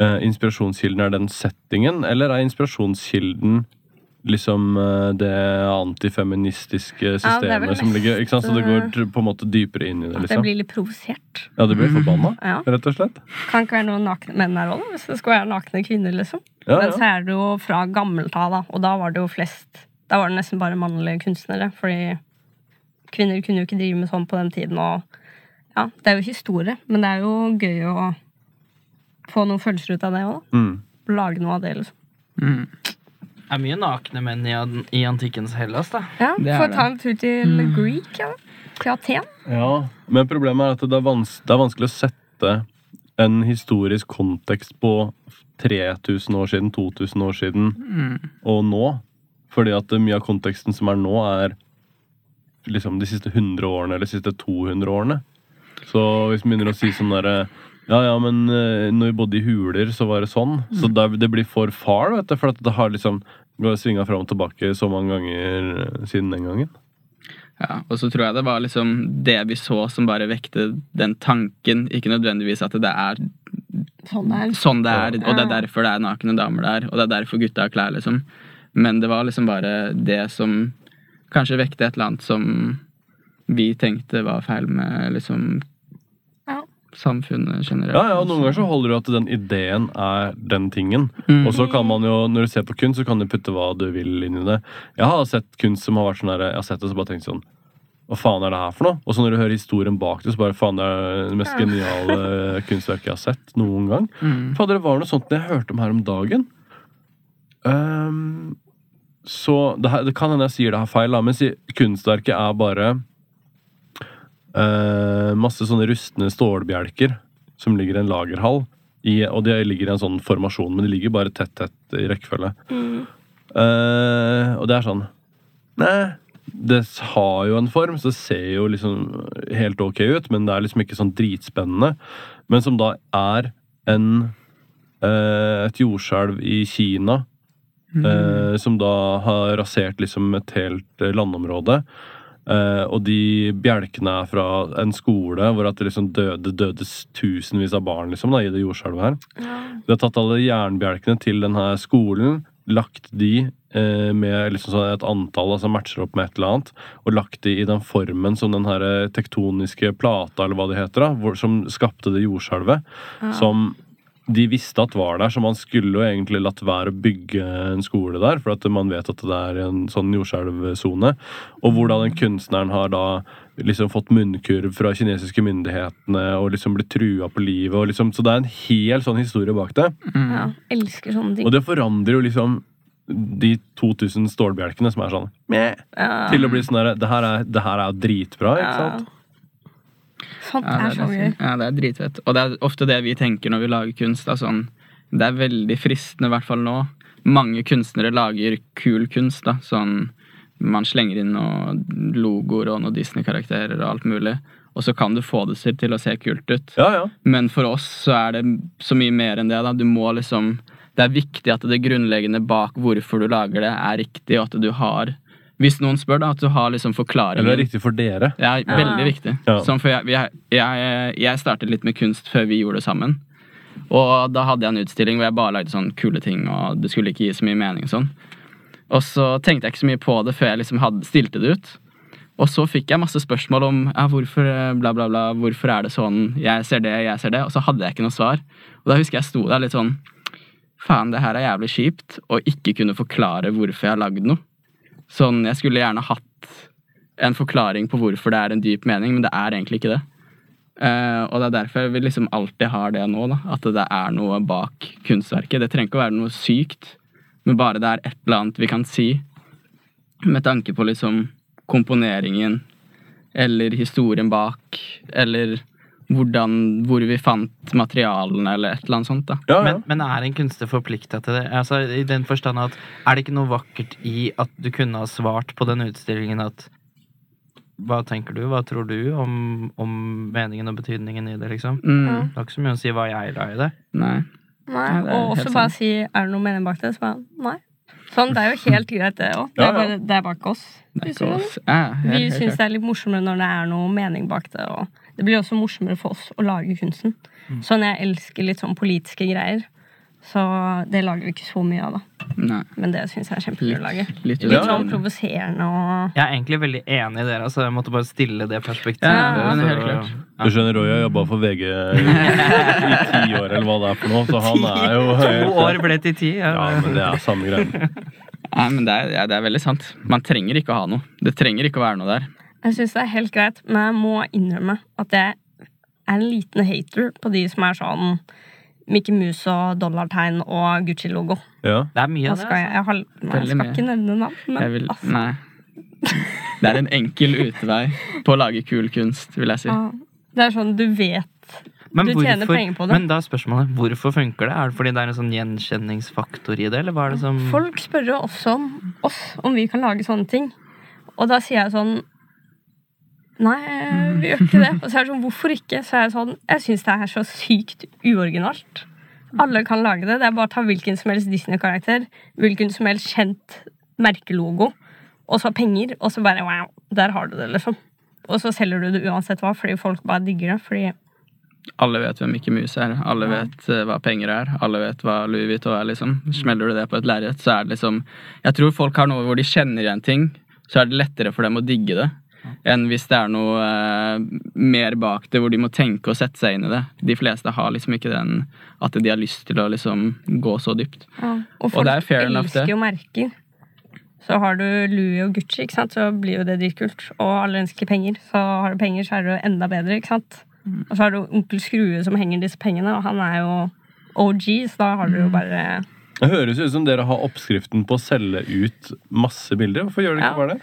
eh, Inspirasjonskilden er den settingen, eller er inspirasjonskilden liksom eh, det antifeministiske Ja, det systemet vel som ligger ikke sant? Så det går på en måte dypere inn i det, At jeg liksom? blir litt provosert. Ja, du blir forbanna, Ja. rett og slett? Kan ikke være noen nakne menn her òg, hvis det skal være nakne kvinner, liksom. Ja, Men så er det jo fra gammelt av, da, og da var det jo flest Da var det nesten bare mannlige kunstnere, fordi kvinner kunne jo ikke drive med sånn på den tiden. Og ja, det er jo historie, men det er jo gøy å få noen følelser ut av det òg. Mm. Lage noe av det, liksom. Mm. Er mye nakne menn i, i antikkens Hellas, da. Ja, Det Få ta en tur til Greek, ja. Til Aten. Ja, men problemet er at det er, vans det er vanskelig å sette en historisk kontekst på 3000 år siden, 2000 år siden Mm. og nå. Fordi at mye av konteksten som er nå, er liksom de siste 100 årene eller de siste 200 årene. Så hvis vi begynner å si sånn derre ja, ja, men eh, når vi bodde i huler, så var det sånn. Så det, det blir for far, vet du. For at det har liksom svinga fram og tilbake så mange ganger eh, siden den gangen. Ja, og så tror jeg det var liksom det vi så som bare vekte den tanken, ikke nødvendigvis at det er Sånn det er. sånn det er, og det er derfor det er nakne damer der, og det er derfor gutta har klær, liksom. Men det var liksom bare det som kanskje vekte et eller annet som vi tenkte var feil med liksom. Samfunnet generelt. Ja, ja, og Noen ganger så holder du at den ideen er den tingen. Mm. Og så kan man jo, Når du ser på kunst, så kan du putte hva du vil inn i det. Jeg har sett kunst som har vært sånn her, jeg har sett det så bare tenkt sånn Hva faen er det her for noe? Og så når du hører historien bak det, så bare faen, det er det mest geniale kunstverket jeg har sett noen gang. Mm. Fader, det var noe sånt jeg hørte om her om dagen. Um, så det, her, det kan hende jeg sier det her feil, da, men kunstverket er bare eh, masse sånne rustne stålbjelker som ligger i en lagerhall. I, og de ligger i en sånn formasjon, men de ligger bare tett, tett i rekkefølge. Mm. Eh, og det er sånn Nei, det har jo en form, så det ser jo liksom helt ok ut, men det er liksom ikke sånn dritspennende. Men som da er en eh, et jordskjelv i Kina, eh, som da har rasert liksom et helt landområde. Eh, og de bjelkene er fra en skole hvor at det liksom døde dødes tusenvis av barn liksom da, i det jordskjelvet her. Ja. De har tatt alle jernbjelkene til denne skolen, lagt de uh, med liksom sånn et antall, altså matcher opp med et eller annet, og lagt de i den formen som den her tektoniske plata, eller hva det heter, da, hvor, som skapte det jordskjelvet. Ja. Som de visste at var der, så man skulle jo egentlig latt være å bygge en skole der, for at man vet at det er en sånn jordskjelvsone. Og hvor da den kunstneren har da liksom fått munnkurv fra kinesiske myndighetene og liksom blitt trua på livet. Og liksom, så det er en hel sånn historie bak det. ja. Elsker sånne ting. Og det forandrer jo liksom de 2000 stålbjelkene som er sånn meh, Ja. til å bli sånn der, det her er, det her er jo dritbra, ikke sant? Sånt Ja, er det så gøy. ja, det er dritfett. Og det er ofte det vi tenker når vi lager kunst. Da, sånn, det er veldig fristende, i hvert fall nå. Mange kunstnere lager kul kunst. Da, sånn, man slenger inn noen logoer og noen Disney-karakterer og alt mulig. Og så kan du få det til å se kult ut. Ja, ja. Men for oss så er det så mye mer enn det. da. Du må liksom Det er viktig at det grunnleggende bak hvorfor du lager det, er riktig, og at du har Hvis noen spør, da, at du har liksom forklaringen. Eller det er riktig for dere. Ja, veldig viktig. Ja. Sånn, for jeg, jeg, jeg, jeg startet litt med kunst før vi gjorde det sammen. Og da hadde jeg en utstilling hvor jeg bare lagde sånn kule ting, og det skulle ikke gi så mye mening. og sånn. Og så tenkte jeg ikke så mye på det før jeg liksom hadde, stilte det ut. Og så fikk jeg masse spørsmål om ja, hvorfor bla, bla, bla, hvorfor er det sånn, jeg ser det, jeg ser det. Og så hadde jeg ikke noe svar. Og da husker jeg sto der litt sånn Faen, det her er jævlig kjipt. å ikke kunne forklare hvorfor jeg har lagd noe. Sånn, Jeg skulle gjerne hatt en forklaring på hvorfor det er en dyp mening, men det er egentlig ikke det. Uh, og det er derfor vi liksom alltid har det nå, da. At det er noe bak kunstverket. Det trenger ikke å være noe sykt, men bare det er et eller annet vi kan si med tanke på liksom komponeringen eller historien bak, eller hvordan, hvor vi fant materialene, eller et eller annet sånt. da. Ja, ja. Men, men er en kunstner forplikta til det? Altså, I den forstand at Er det ikke noe vakkert i at du kunne ha svart på den utstillingen at Hva tenker du, hva tror du om, om meningen og betydningen i det, liksom? Mm, Ja. Det har ikke så mye å si hva jeg la i det. Nei. Nei. Ja, det og også bare sant. si er det noe mening bak det. Så bare nei. Sånn, Det er jo helt greit, det òg. Det, Ja, ja. bare- det er bak oss. Det er ikke oss. Ja, Vi helt, helt syns det er litt morsommere når det er noe mening bak det. Og det blir også morsommere for oss å lage kunsten. Sånn jeg elsker litt sånn politiske greier. Så det lager vi ikke så mye av, da. Nei. Men det syns jeg er kjempegøy å lage. Litt, Litt ja. sånn provoserende og Jeg er egentlig veldig enig i dere, så jeg måtte bare stille det perspektivet. Ja, men helt klart. Du skjønner, Roy har jobba for VG i, i ti år, eller hva det er for noe, så han er jo To år ble til ti. Ja. Ja, men det er samme greia. Nei, men det er, ja, det er veldig sant. Man trenger ikke å ha noe. Det trenger ikke å være noe der. Jeg syns det er helt greit, men jeg må innrømme at jeg er en liten hater på de som er sånn Mickey Mouse og dollartegn og Gucci-logo. Ja. Det er mye av det. skal jeg, Altså. jeg, har, nei, jeg skal mye. ikke nevne navn, men Jeg vil, altså, nei. Det er en enkel utvei på å lage kul kunst, vil jeg si. ja, det er sånn du vet Men, Du tjener penger på det. men da er spørsmålet hvorfor funker det? Er det fordi det er en sånn gjenkjenningsfaktor i det, eller hva er det som Folk spør jo også om oss om vi kan lage sånne ting. Og da sier jeg sånn Nei, vi gjør ikke det. Og så er det sånn, hvorfor ikke? Så er jeg sånn, jeg syns det er så sykt uoriginalt. Alle kan lage det. Det er bare å ta hvilken som helst Disney-karakter, hvilken som helst kjent merkelogo, og så penger, og så bare wow, der har du det, liksom. Og så selger du det uansett hva, fordi folk bare digger det. Fordi Alle vet hvem Mikke Mus er. Alle vet uh, hva penger er. Alle vet hva Louis Vuitton er. liksom. Smeller du det på et lerret, så er det liksom Jeg tror folk har noe hvor de kjenner igjen ting, så er det lettere for dem å digge det. Enn hvis det er noe eh, mer bak det, hvor de må tenke og sette seg inn i det. De fleste har liksom ikke den at de har lyst til å liksom gå så dypt. Og Og folk det er fair enough, det. elsker jo merker. Så har du Louis og Gucci, ikke sant? så blir jo det dritkult. Og alle ønsker penger. Så har du penger, så er det jo enda bedre. ikke sant? Mm. Og så har du onkel Skrue som henger disse pengene, og han er jo OG, så da har du Mm. jo bare Det høres ut som dere har oppskriften på å selge ut masse bilder. Hvorfor gjør dere ikke Ja. bare det?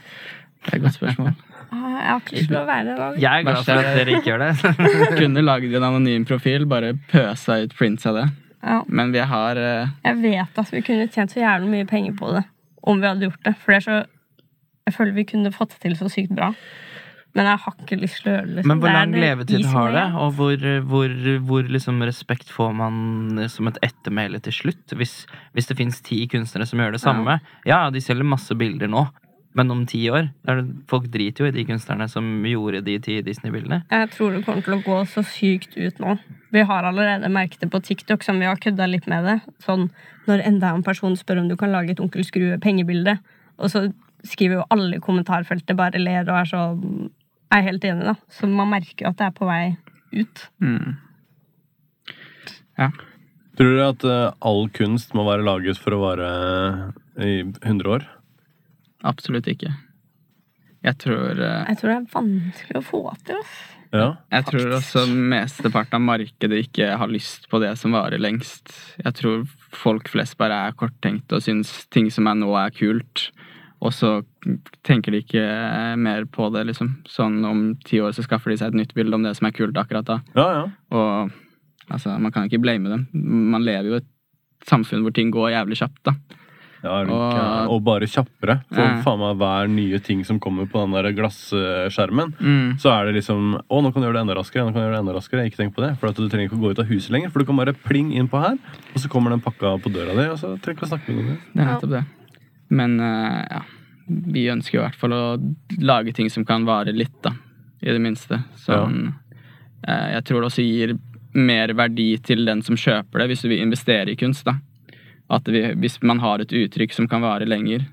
Det er et godt spørsmål. Ah, Jeg har ikke lyst til å være det. Jeg er glad for at dere ikke gjør det. Kunne laget en anonym profil, bare pøsa ut prints av det. Ja. Men vi har eh, Jeg vet at vi kunne tjent så jævlig mye penger på det om vi hadde gjort det. For det er så Jeg føler vi kunne fått det til så sykt bra. Men jeg har ikke lyst til å gjøre det. liksom. Men hvor Det er lang det levetid har det? Og hvor, hvor, hvor liksom respekt får man som et ettermæle til slutt? Hvis, hvis det fins ti kunstnere som gjør det samme. Ja, de selger masse bilder nå, men om ti år er det, Folk driter jo i de kunstnerne som gjorde de ti Disney-bildene. Jeg tror det kommer til å gå så sykt ut nå. Vi har allerede merket det på TikTok, som vi har kødda litt med det. Sånn, når enda en person spør om du kan lage et Onkel Skrue-pengebilde, og så skriver jo alle i kommentarfeltet bare ler og er så Jeg er helt enig, da. Så man merker jo at det er på vei ut. mm. Tror dere at eh, all kunst må være laget for å vare i 100 år? Absolutt ikke. Jeg tror eh, Jeg tror det er vanskelig å få til. Ja. Jeg tror også mesteparten av markedet ikke har lyst på det som varer lengst. Jeg tror folk flest bare er korttenkte og syns ting som er nå, er kult. Og så tenker de ikke mer på det, liksom. Sånn om ti år så skaffer de seg et nytt bilde om det som er kult akkurat da. ja, ja. Og altså, man kan ikke blame dem. Man lever jo i et samfunn hvor ting går jævlig kjapt, da. Ja, Og- og bare kjappere. For Ja. faen meg hver nye ting som kommer på den der glasskjermen, Mm. så er det liksom Å, nå kan du gjøre det enda raskere. nå kan du gjøre det enda raskere. Ikke tenk på det, for at du trenger ikke å gå ut av huset lenger. For du kan bare pling inn på her, og så kommer den pakka på døra di, og så trenger du ikke å snakke med noen. Det er nettopp det. Men eh, ja, vi ønsker i hvert fall å lage ting som kan vare litt, da. I det minste. Sånn, eh, jeg tror det også gir mer verdi til den som kjøper det, hvis du vil investere i kunst, da. At vi, hvis man har et uttrykk som kan vare lenger,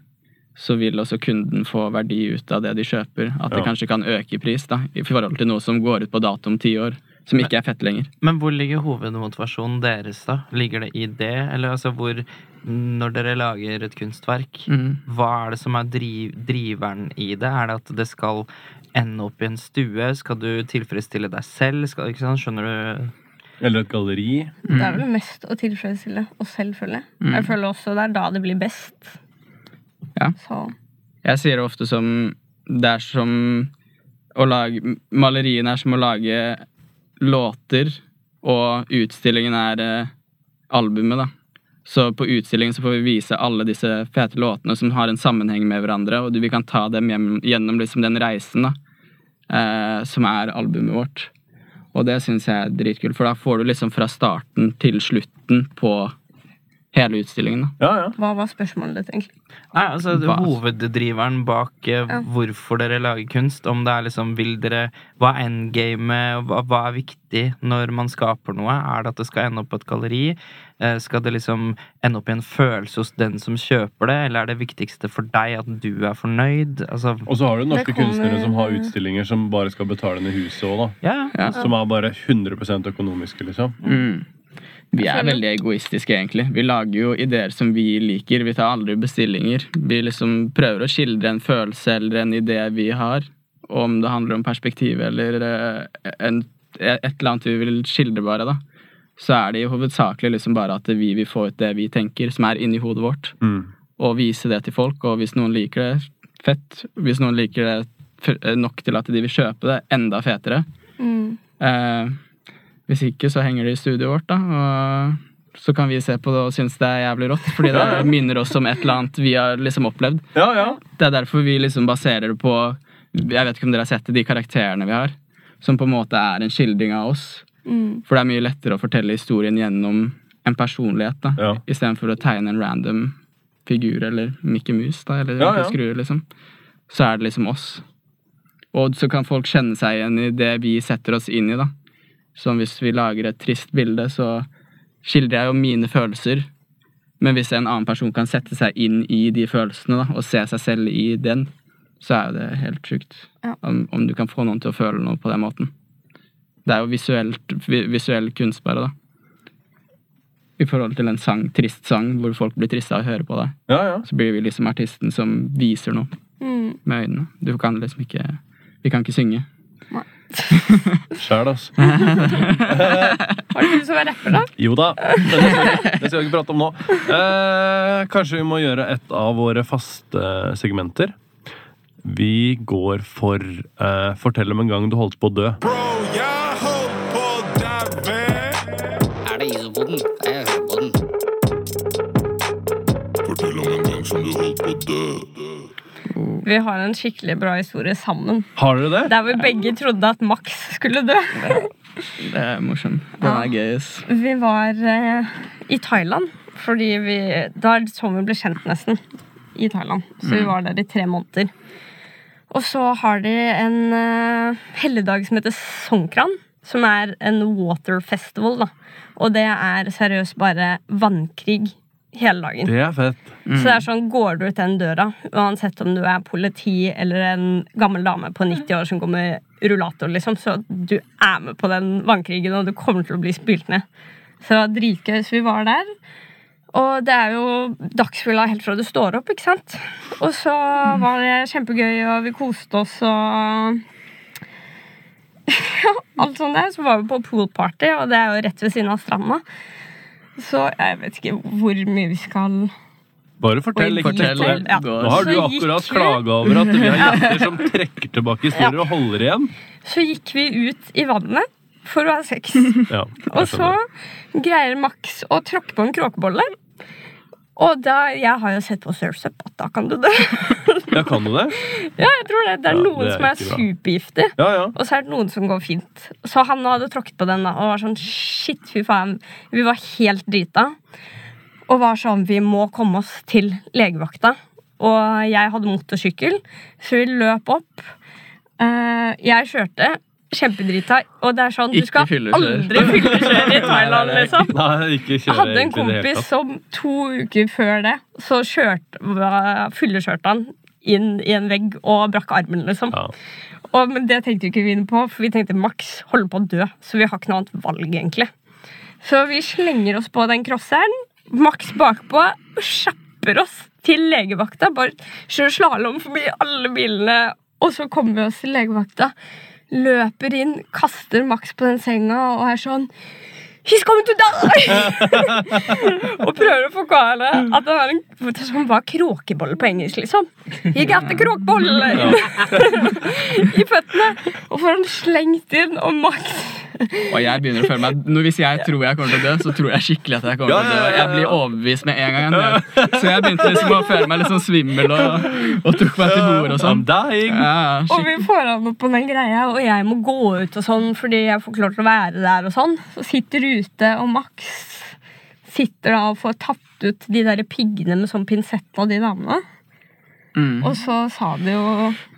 så vil også kunden få verdi ut av det de kjøper. At det kanskje kan øke i pris, da, i forhold til noe som går ut på dato om ti år. Som ikke er fett lenger. Men hvor ligger hovedmotivasjonen deres, da? Ligger det i det? Eller altså hvor Når dere lager et kunstverk, Mm. hva er det som er driv, driveren i det? Er det at det skal ende opp i en stue? Skal du tilfredsstille deg selv? Skal? Skjønner du? Eller et galleri. Det er vel mest å tilfredsstille oss selv, føler jeg. Mm. Jeg føler også det er da det blir best. Ja. Så Jeg sier det ofte som Det er som å lage Maleriene er som å lage låter, og utstillingen er eh, albumet, da. Så på utstillingen så får vi vise alle disse fete låtene som har en sammenheng med hverandre, og vi kan ta dem hjem, gjennom liksom den reisen, da. Eh, som er albumet vårt. Og det syns jeg er dritkult, for da får du liksom fra starten til slutten på hele utstillingen, da. Ja, ja. hva var spørsmålet ditt, egentlig? Nei, altså Hva? Hoveddriveren bak eh, Ja. hvorfor dere lager kunst. Om det er liksom Vil dere Hva er endgamet? Hva, hva er viktig når man skaper noe? Er det at det skal ende opp på et galleri? Eh, skal det liksom ende opp i en følelse hos den som kjøper det? Eller er det viktigste for deg at du er fornøyd? Altså Og så har du norske kommer- kunstnere som har utstillinger som bare skal betale ned huset òg, da. Ja, Ja. Som er bare 100 økonomiske, liksom. Mm. Vi er veldig egoistiske, egentlig. Vi lager jo ideer som vi liker. Vi tar aldri bestillinger. Vi liksom prøver å skildre en følelse eller en idé vi har, om det handler om perspektiv eller eh, en, et eller annet vi vil skildre, bare, da, så er det jo hovedsakelig liksom bare at vi vil få ut det vi tenker, som er inni hodet vårt, Mm. og vise det til folk. Og hvis noen liker det, fett. Hvis noen liker det nok til at de vil kjøpe det, enda fetere. Mm. Eh, hvis ikke, så henger det i studioet vårt, da. Og så kan vi se på det og synes det er jævlig rått, fordi det minner oss om et eller annet vi har liksom opplevd. Ja, ja. Det er derfor vi liksom baserer det på Jeg vet ikke om dere har sett det, de karakterene vi har. Som på en måte er en skildring av oss. Mm. For det er mye lettere å fortelle historien gjennom en personlighet, da. Ja. Istedenfor å tegne en random figur eller Mickey Mus, da, eller Ja, ja. skruer, liksom. Så er det liksom oss. Og så kan folk kjenne seg igjen i det vi setter oss inn i, da. Som hvis vi lager et trist bilde, så skildrer jeg jo mine følelser. Men hvis en annen person kan sette seg inn i de følelsene da, og se seg selv i den, så er jo det helt sjukt. Ja. Om, om du kan få noen til å føle noe på den måten. Det er jo visuelt, vi- visuell kunst, bare, da. I forhold til en sang, trist sang hvor folk blir triste av å høre på det. ja, ja. Så blir vi liksom artisten som viser noe Mm. med øynene. Du kan liksom ikke Vi kan ikke synge. Sjæl, altså. Har du lyst til å være rapper, da? Jo da, det skal, vi- det skal vi ikke prate om nå. Eh, kanskje vi må gjøre et av våre faste segmenter. Vi går for eh, Fortell om en gang du holdt på å dø. Bro, jeg Det isopoden? Jeg hører på den. Fortell om en gang som du holdt på å dø. Vi har en skikkelig bra historie sammen. Har dere det? Der vi begge trodde at Max skulle dø. Det er morsomt. Den er gøy. Vi var eh, i Thailand, fordi vi Da er det sånn vi ble kjent, nesten. I Thailand. Så vi var der i tre måneder. Og så har de en uh, helligdag som heter Songkran. Som er en water festival, da. Og det er seriøst bare vannkrig hele dagen. Det er fett. Så det er sånn, går du ut den døra, uansett om du er politi eller en gammel dame på 90 år som går med rullator, liksom, så du er med på den vannkrigen, og du kommer til å bli spylt ned. Så det var dritgøy. Så vi var der. Og det er jo dagsfylla helt fra du står opp, ikke sant? Og så var det kjempegøy, og vi koste oss og alt sånt der. Så var vi på poolparty, og det er jo rett ved siden av stranda. Så jeg vet ikke hvor mye vi skal Bare fortell. Ikke fortell. fortell. Ja. Nå har du akkurat vi- klaga over at vi har jenter som trekker tilbake historier og holder igjen. Så gikk vi ut i vannet for å ha sex. Ja, Og så greier Max å tråkke på en kråkebolle. Og da, jeg har jo sett på Surf's Up at da kan du dø. Ja, kan du det? ja, jeg tror det. Det er Ja, noen det er som er supergiftig. Ja, ja. Og så er det noen som går fint. Så han hadde tråkket på den da, og var sånn shit, fy faen. Vi var helt drita. Og var sånn vi må komme oss til legevakta. Og jeg hadde motorsykkel, så vi løp opp. Eh, jeg kjørte. Kjempedrita. Og det er sånn, du skal aldri fyllekjøre i Thailand, liksom. Nei, ikke Jeg hadde en kompis som to uker før det så fyllekjørte han inn i en vegg og brakk armen, liksom. Ja. Og, men det tenkte vi ikke vi på, for vi tenkte Max holder på å dø. Så vi har ikke noe annet valg, egentlig. Så vi slenger oss på den crosseren, Max bakpå, og kjapper oss til legevakta. Bare kjører slalåm forbi alle bilene, og så kommer vi oss til legevakta. Løper inn, kaster Max på den senga og er sånn He's coming to die! og prøver å forklare at det var, en, som var kråkebolle på engelsk, liksom. He got the kråkebolle i føttene. Og får han slengt inn, og Max Og jeg begynner å føle meg nå, Hvis jeg tror jeg kommer til å dø, så tror jeg skikkelig at jeg kommer til å dø. Jeg blir overbevist med en gang. Jeg. Så jeg begynte liksom å føle meg litt sånn svimmel og, og tok meg til bordet og sånn. Ja, Og vi får han opp på den greia, og jeg må gå ut og sånn fordi jeg får ikke lov til å være der og sånn. Så sitter ute, og Max sitter da og får tatt ut de der piggene med sånn pinsett av de damene. Mm. Og så sa de jo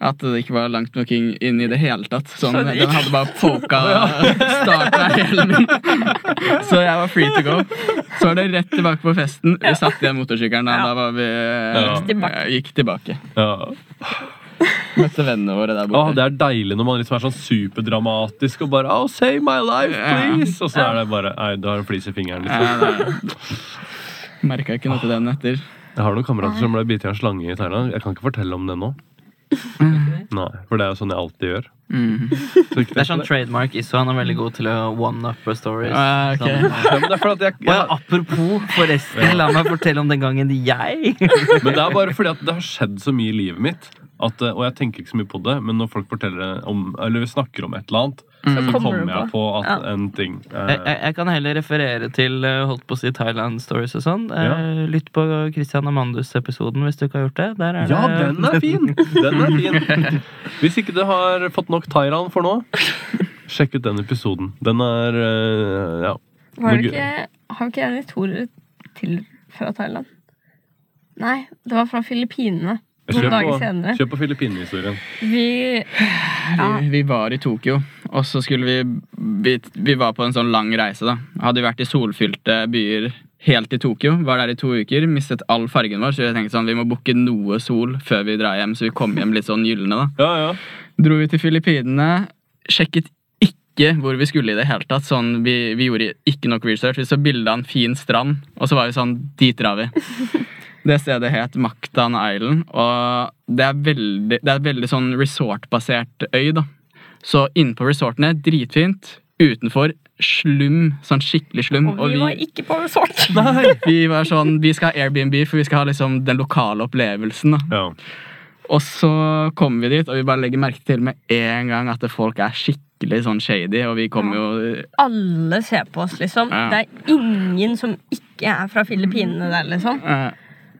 At det ikke var langt nok inn inn i det hele tatt. Sånn, Så den hadde bare poka starten av hælen min. Så jeg var free to go. Så var det rett tilbake på festen. Vi satt igjen motorsykkelen. Da, da var vi eh, gikk tilbake. Ja. Møtte vennene våre der Åh, borte. det er deilig når man liksom er sånn superdramatisk og bare Oh, save my life, please! Og så er det bare Nei, du har en flis i fingeren. Liksom. Merka ikke noe til den etter. Jeg har noen kamerater som ble bitt av en slange i Thailand. Jeg kan ikke fortelle om det nå. Nei, for det er jo sånn jeg alltid gjør. Mm. Det er sånn trademark Isso. Han er veldig god til å one-upper stories. Ah, ok. Sånn. Ja, at jeg, Og apropos, forresten, la meg fortelle om den gangen jeg Men det er bare fordi at det har skjedd så mye i livet mitt. At, eh, og jeg tenker ikke så mye på det, men når folk forteller om, eller vi snakker om et eller annet, så kommer kommer jeg på. at Ja. en ting eh, jeg, jeg, jeg kan heller referere til eh, holdt på å si Thailand Stories og sånn. Ja. Eh, Lytt på Christian Amandus-episoden hvis du ikke har gjort det. Der er Ja, det den er fin! Den er fin. Hvis ikke du har fått nok Thailand for nå, sjekk ut den episoden. Den er eh, ja. Var det ikke, har vi ikke litt historie til fra Thailand? Nei, det var fra Filippinene. Noen dager senere. kjør på Filippinene-historien. Vi Ja. Vi, vi var i Tokyo, og så skulle vi, vi Vi var på en sånn lang reise, da. Hadde vært i solfylte byer helt i Tokyo. Var der i to uker, mistet all fargen vår, så vi tenkte sånn, vi må booke noe sol før vi drar hjem, så vi kom hjem litt sånn gylne, da. Ja, ja. Dro vi til Filippinene, sjekket ikke hvor vi skulle i det hele tatt. Sånn, vi, vi gjorde ikke nok research. Vi så bilde av en fin strand, og så var vi sånn Dit drar vi. Det stedet het Mactan Island, og det er veldig, det er veldig sånn resortbasert øy, da. Så innenpå resortene, dritfint. Utenfor, slum. Sånn skikkelig slum. Og vi var ikke på resort. vi var sånn Vi skal ha Airbnb, for vi skal ha liksom den lokale opplevelsen, da. ja. Og så kommer vi dit, og vi bare legger merke til med en gang at folk er skikkelig sånn shady, og vi kommer jo Alle ser på oss, liksom. Ja. Det er ingen som ikke er fra Filippinene der, liksom. eh,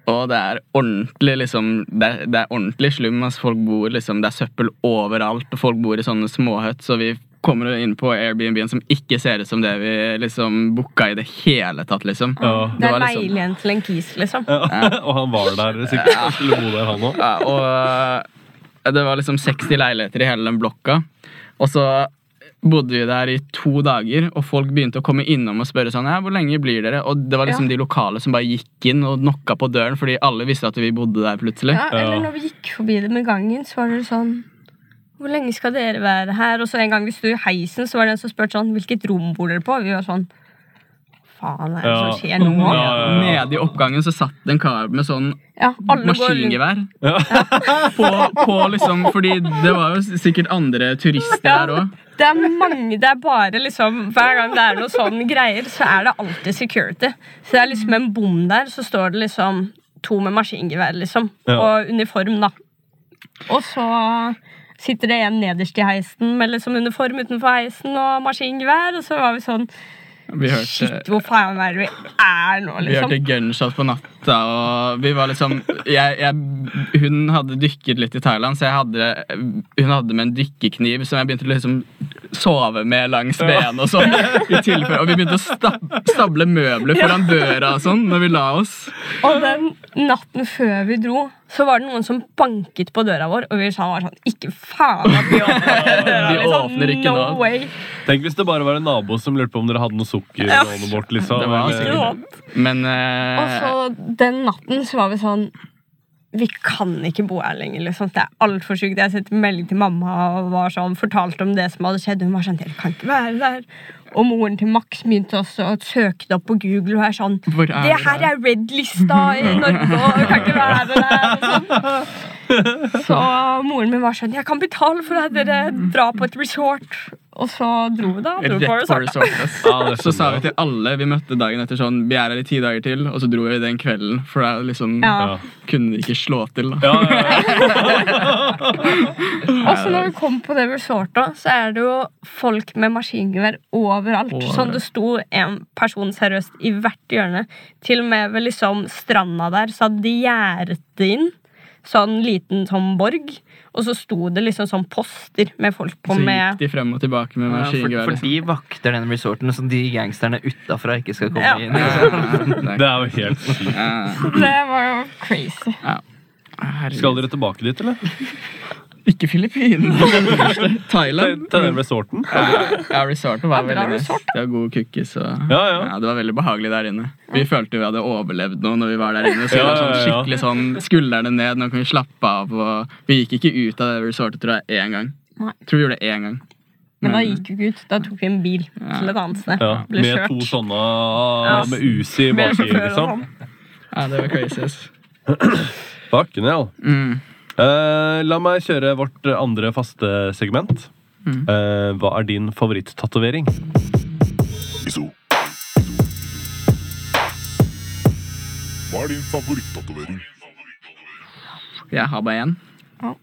Og det er ordentlig liksom Det er, det er ordentlig slum. Altså, folk bor liksom Det er søppel overalt, og folk bor i sånne småhøtt. så vi kommer inn på Airbnb-en som ikke ser ut som det vi liksom booka i det hele tatt, liksom. Ja. Det er var liksom- leiligheten til en kis, liksom. og han var der sikkert. Ja. skulle bo der, han òg. Ja, og eh, det var liksom 60 leiligheter i hele den blokka. Og så bodde vi der i to dager, og folk begynte å komme innom og spørre sånn, ja, hvor lenge blir dere? Og det var liksom Ja. de lokale som bare gikk inn og knocka på døren, fordi alle visste at vi bodde der plutselig. Ja, eller når vi gikk forbi det med gangen, så var det sånn Hvor lenge skal dere være her? Og så en gang vi sto i heisen, så var det en som spurte sånn Hvilket rom bor dere på? Og vi var sånn Faen, er det Ja. som skjer nå? Ja, Ja, ja, ja. Nede i oppgangen så satt det en kar med sånn maskingevær. på, på liksom, fordi det var jo sikkert andre turister der òg. Det er mange, det er bare liksom Hver gang det er noe sånn greier, så er det alltid security. Så det er liksom en bom der, så står det liksom to med maskingevær, liksom. Ja. Og uniform, da. Og så sitter det en nederst i heisen med liksom uniform utenfor heisen og maskingevær, og så var vi sånn Vi hørte Shit, hvor faen er det vi er nå, Vi hørte gunshots gunshot på natta, og vi var liksom jeg, jeg, Hun hadde dykket litt i Thailand, så jeg hadde, hun hadde med en dykkekniv som jeg begynte å liksom sove med langs benet og sånn. i Og vi begynte å stab, stable møbler foran døra og sånn når vi la oss. Og den natten før vi dro, så var det noen som banket på døra vår, og vi sa var sånn Ikke faen at vi åpner døra! Vi liksom. åpner ikke no nå. way. Tenk hvis det bare var en nabo som lurte på om dere hadde noe sukker. Ja. og noe bort, liksom. Det var sikkert- Men Og eh, så den natten så var vi sånn Vi kan ikke bo her lenger. liksom. Det er altfor sjukt. Jeg sendte melding til mamma og var sånn, fortalte om det som hadde skjedd. Hun var sånn Dere kan ikke være der. Og moren til Max begynte også å søke det opp på Google. Og er sånn er Det det her her?» er red-lista i Norge, og du kan ikke være der. Og sånn. Så moren min var sånn Jeg kan betale for at dere drar på et resort. Og så dro vi, da. Dro da. resort. ass. Ja, Så sa vi til alle vi møtte dagen etter sånn Vi er her i ti dager til, og så dro vi den kvelden. For det er liksom Ja. Kunne de ikke slå til. da Ja, ja, ja. Og så når vi kom på det resortet, så er det jo folk med maskingevær overalt. Oh. Sånn det sto en person seriøst i hvert hjørne. Til og med ved liksom stranda der så hadde de gjerdet det inn. Sånn liten sånn borg. Og så sto det liksom sånn poster med folk på Så gikk de frem og tilbake med Ja, for, for liksom. de vakter den resorten, så de gangsterne utafra ikke skal komme Ja. inn. Ja, Det er jo helt sykt. ja. Det var jo crazy. Ja. Skal dere tilbake dit, eller? Ikke Filippinene. Thailand. den resorten? Ja, resorten var Ja, veldig nice. Det var gode cookies. Og, Ja, ja. det var veldig behagelig der inne. Vi følte vi hadde overlevd noe når vi var der inne. Så vi Ja, var sånn ja, ja. skikkelig sånn skuldrene ned, nå kan vi slappe av. Og vi gikk ikke ut av det resortet, tror jeg, én gang. Nei. Tror vi gjorde det én gang. Men da gikk vi ikke ut. Da tok vi en bil til et annet sted. Ja, Ble med kjørt. to sånne med Uzi baki, liksom. sånn. Ja, det var crazy. Bakken, ja. Mm. Eh, la meg kjøre vårt andre faste segment. Mm. Uh, hva er din favoritt-tatovering? Hva er din favoritt-tatovering? Jeg har bare én.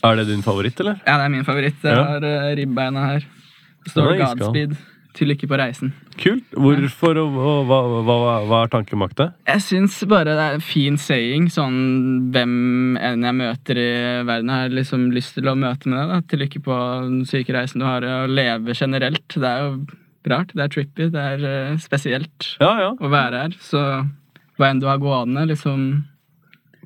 Er det din favoritt, eller? Ja, det er min favoritt. Jeg Ja. har uh, ribbeina her. Det står det. Godspeed. Til lykke på reisen. Kult. Hvorfor og, og hva, hva, hva er tankemakta? Jeg syns bare det er en fin saying. Sånn hvem enn jeg møter i verden, har liksom lyst til å møte med deg. Til lykke på den syke reisen du har, å leve generelt. Det er jo rart. Det er trippy. Det er eh, spesielt Ja, ja. å være her. Så hva enn du har gående, liksom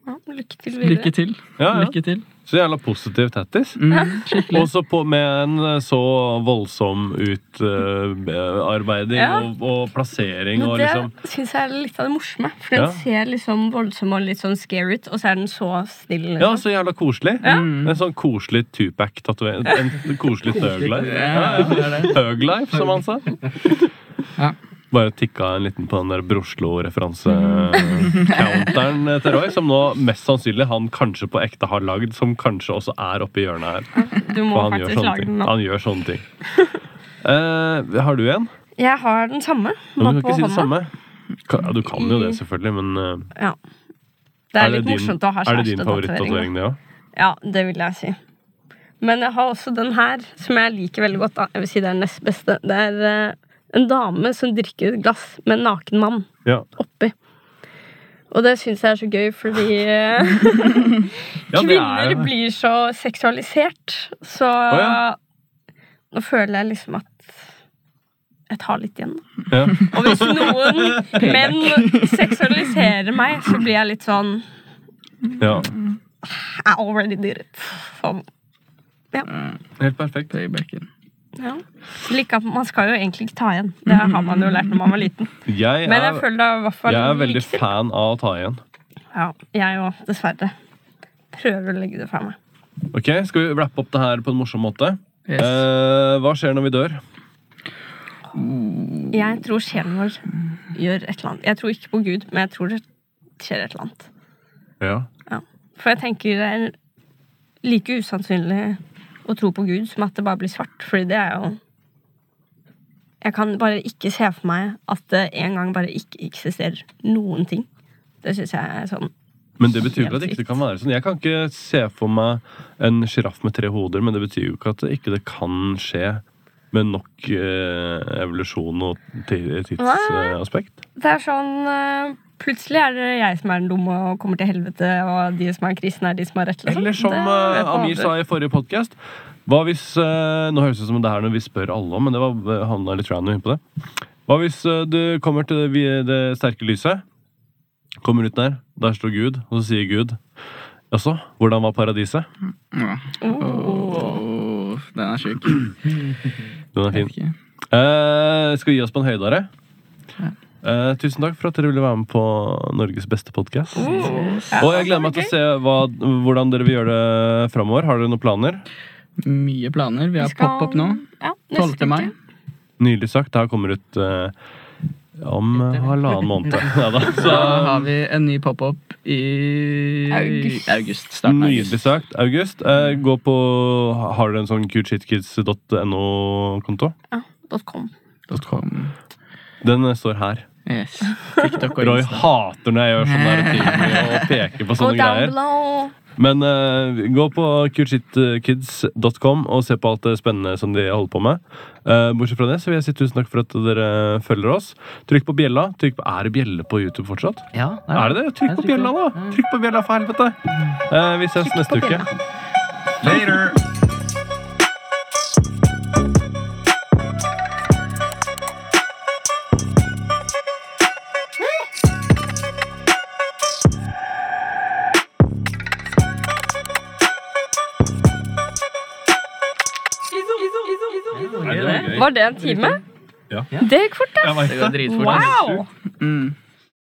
Ja, lykke til videre. Lykke til. ja, ja. Lykke til. Så jævla positiv tattis. Mm, og Også med en eh, så voldsom utarbeiding Ja. og, og plassering og det liksom syns jeg er litt av det morsomme. For den Ja. ser liksom voldsom og litt sånn scary ut, og så er den så snill. Ja, Liksom. så jævla koselig. Ja. En sånn koselig Tupac-tatovering. En koselig Thug-life. Ja, det er det. Thug-life, som han sa. Ja. Bare tikka en liten på den der Broslo-referanse-counteren til Roy, som nå mest sannsynlig han kanskje på ekte har lagd, som kanskje også er oppi hjørnet her. Du må han faktisk lage den nå. Han gjør sånne ting. Uh, har du en? Jeg har den samme. Bare du kan på si det hånda. Ja, du kan jo det, selvfølgelig, men uh, Ja. Det er, litt morsomt å ha er det din kjærestetatovering. det òg? Ja, det vil jeg si. Men jeg har også den her, som jeg liker veldig godt. Da. Jeg vil si det er den nest beste. Det er eh, en dame som drikker et glass med en naken mann Ja. oppi. Og det syns jeg er så gøy, fordi eh, Ja, kvinner er blir så seksualisert. Så ja. nå føler jeg liksom at jeg tar litt igjen. Ja. Og hvis noen menn seksualiserer meg, så blir jeg litt sånn ja. I already did it. Sånn. Helt perfekt. Paybacken. Ja. Like at man skal jo egentlig ikke ta igjen. Det har man jo lært når man var liten. Jeg Men jeg er, føler det er i hvert fall jeg er veldig viktig. fan av å ta igjen. Ja, jeg òg, dessverre. Prøver å legge det fra meg. Ok, Skal vi rappe opp det her på en morsom måte? Yes. Eh, hva skjer når vi dør? Jeg tror sjelen vår gjør et eller annet. Jeg tror ikke på Gud, men jeg tror det skjer et eller annet. Ja. For jeg tenker det er like usannsynlig å tro på Gud som at det bare blir svart. Fordi det er jo Jeg kan bare ikke se for meg at det en gang bare ikke eksisterer noen ting. Det syns jeg er sånn Men det betyr ikke at det ikke kan være sånn. Jeg kan ikke se for meg en sjiraff med tre hoder, men det betyr jo ikke at det ikke kan skje med nok eh, evolusjon og ti- tidsaspekt. Det er sånn eh, Plutselig er det jeg som er den dumme og kommer til helvete, og de som er kristne, er de som har rett. liksom. Eller som Det eh, Amir sa i forrige podkast Hva hvis eh, Nå høres det ut som det er noe vi spør alle om, men det var handla litt random på det. Hva hvis eh, du kommer til det, det sterke lyset, kommer ut der, der står Gud, og så sier Gud Jaså, hvordan var paradiset? Ja. Oh. Oh, den er sjuk. Den er fin. Uh. Eh, skal vi gi oss på en høydare? Eh, tusen takk for at dere ville være med på Norges beste podkast. Oh. Og jeg gleder meg til å se hva, hvordan dere vil gjøre det framover. Har dere noen planer? Mye planer. Vi har pop-up nå. Ja, 12. mai. Nydelig sagt. Det her kommer ut eh, om eh, halvannen måned. Ja, da. Så, Da har vi en ny pop-up i August. august. Starten nydelig sagt. August, eh, gå på Har dere en sånn cuteshitkids.no-konto? Ja, .com. .com. Den eh, står her. Yes. TikTok og Roy hater når jeg gjør sånne og ting med å peke på sånne greier. Men uh, gå på cuteshitkids.com og se på alt det spennende som de holder på med. Uh, bortsett fra det så vil jeg si tusen takk for at dere følger oss. Trykk på bjella. Trykk på, er det bjelle på YouTube fortsatt? Ja, Er det det? Trykk på bjella, da! Trykk på bjella, for helvete! Uh, vi ses Trykk neste uke. bjella. Var det en time? Ja. Det gikk fort, ass. Det går dritfort. Wow! Mm.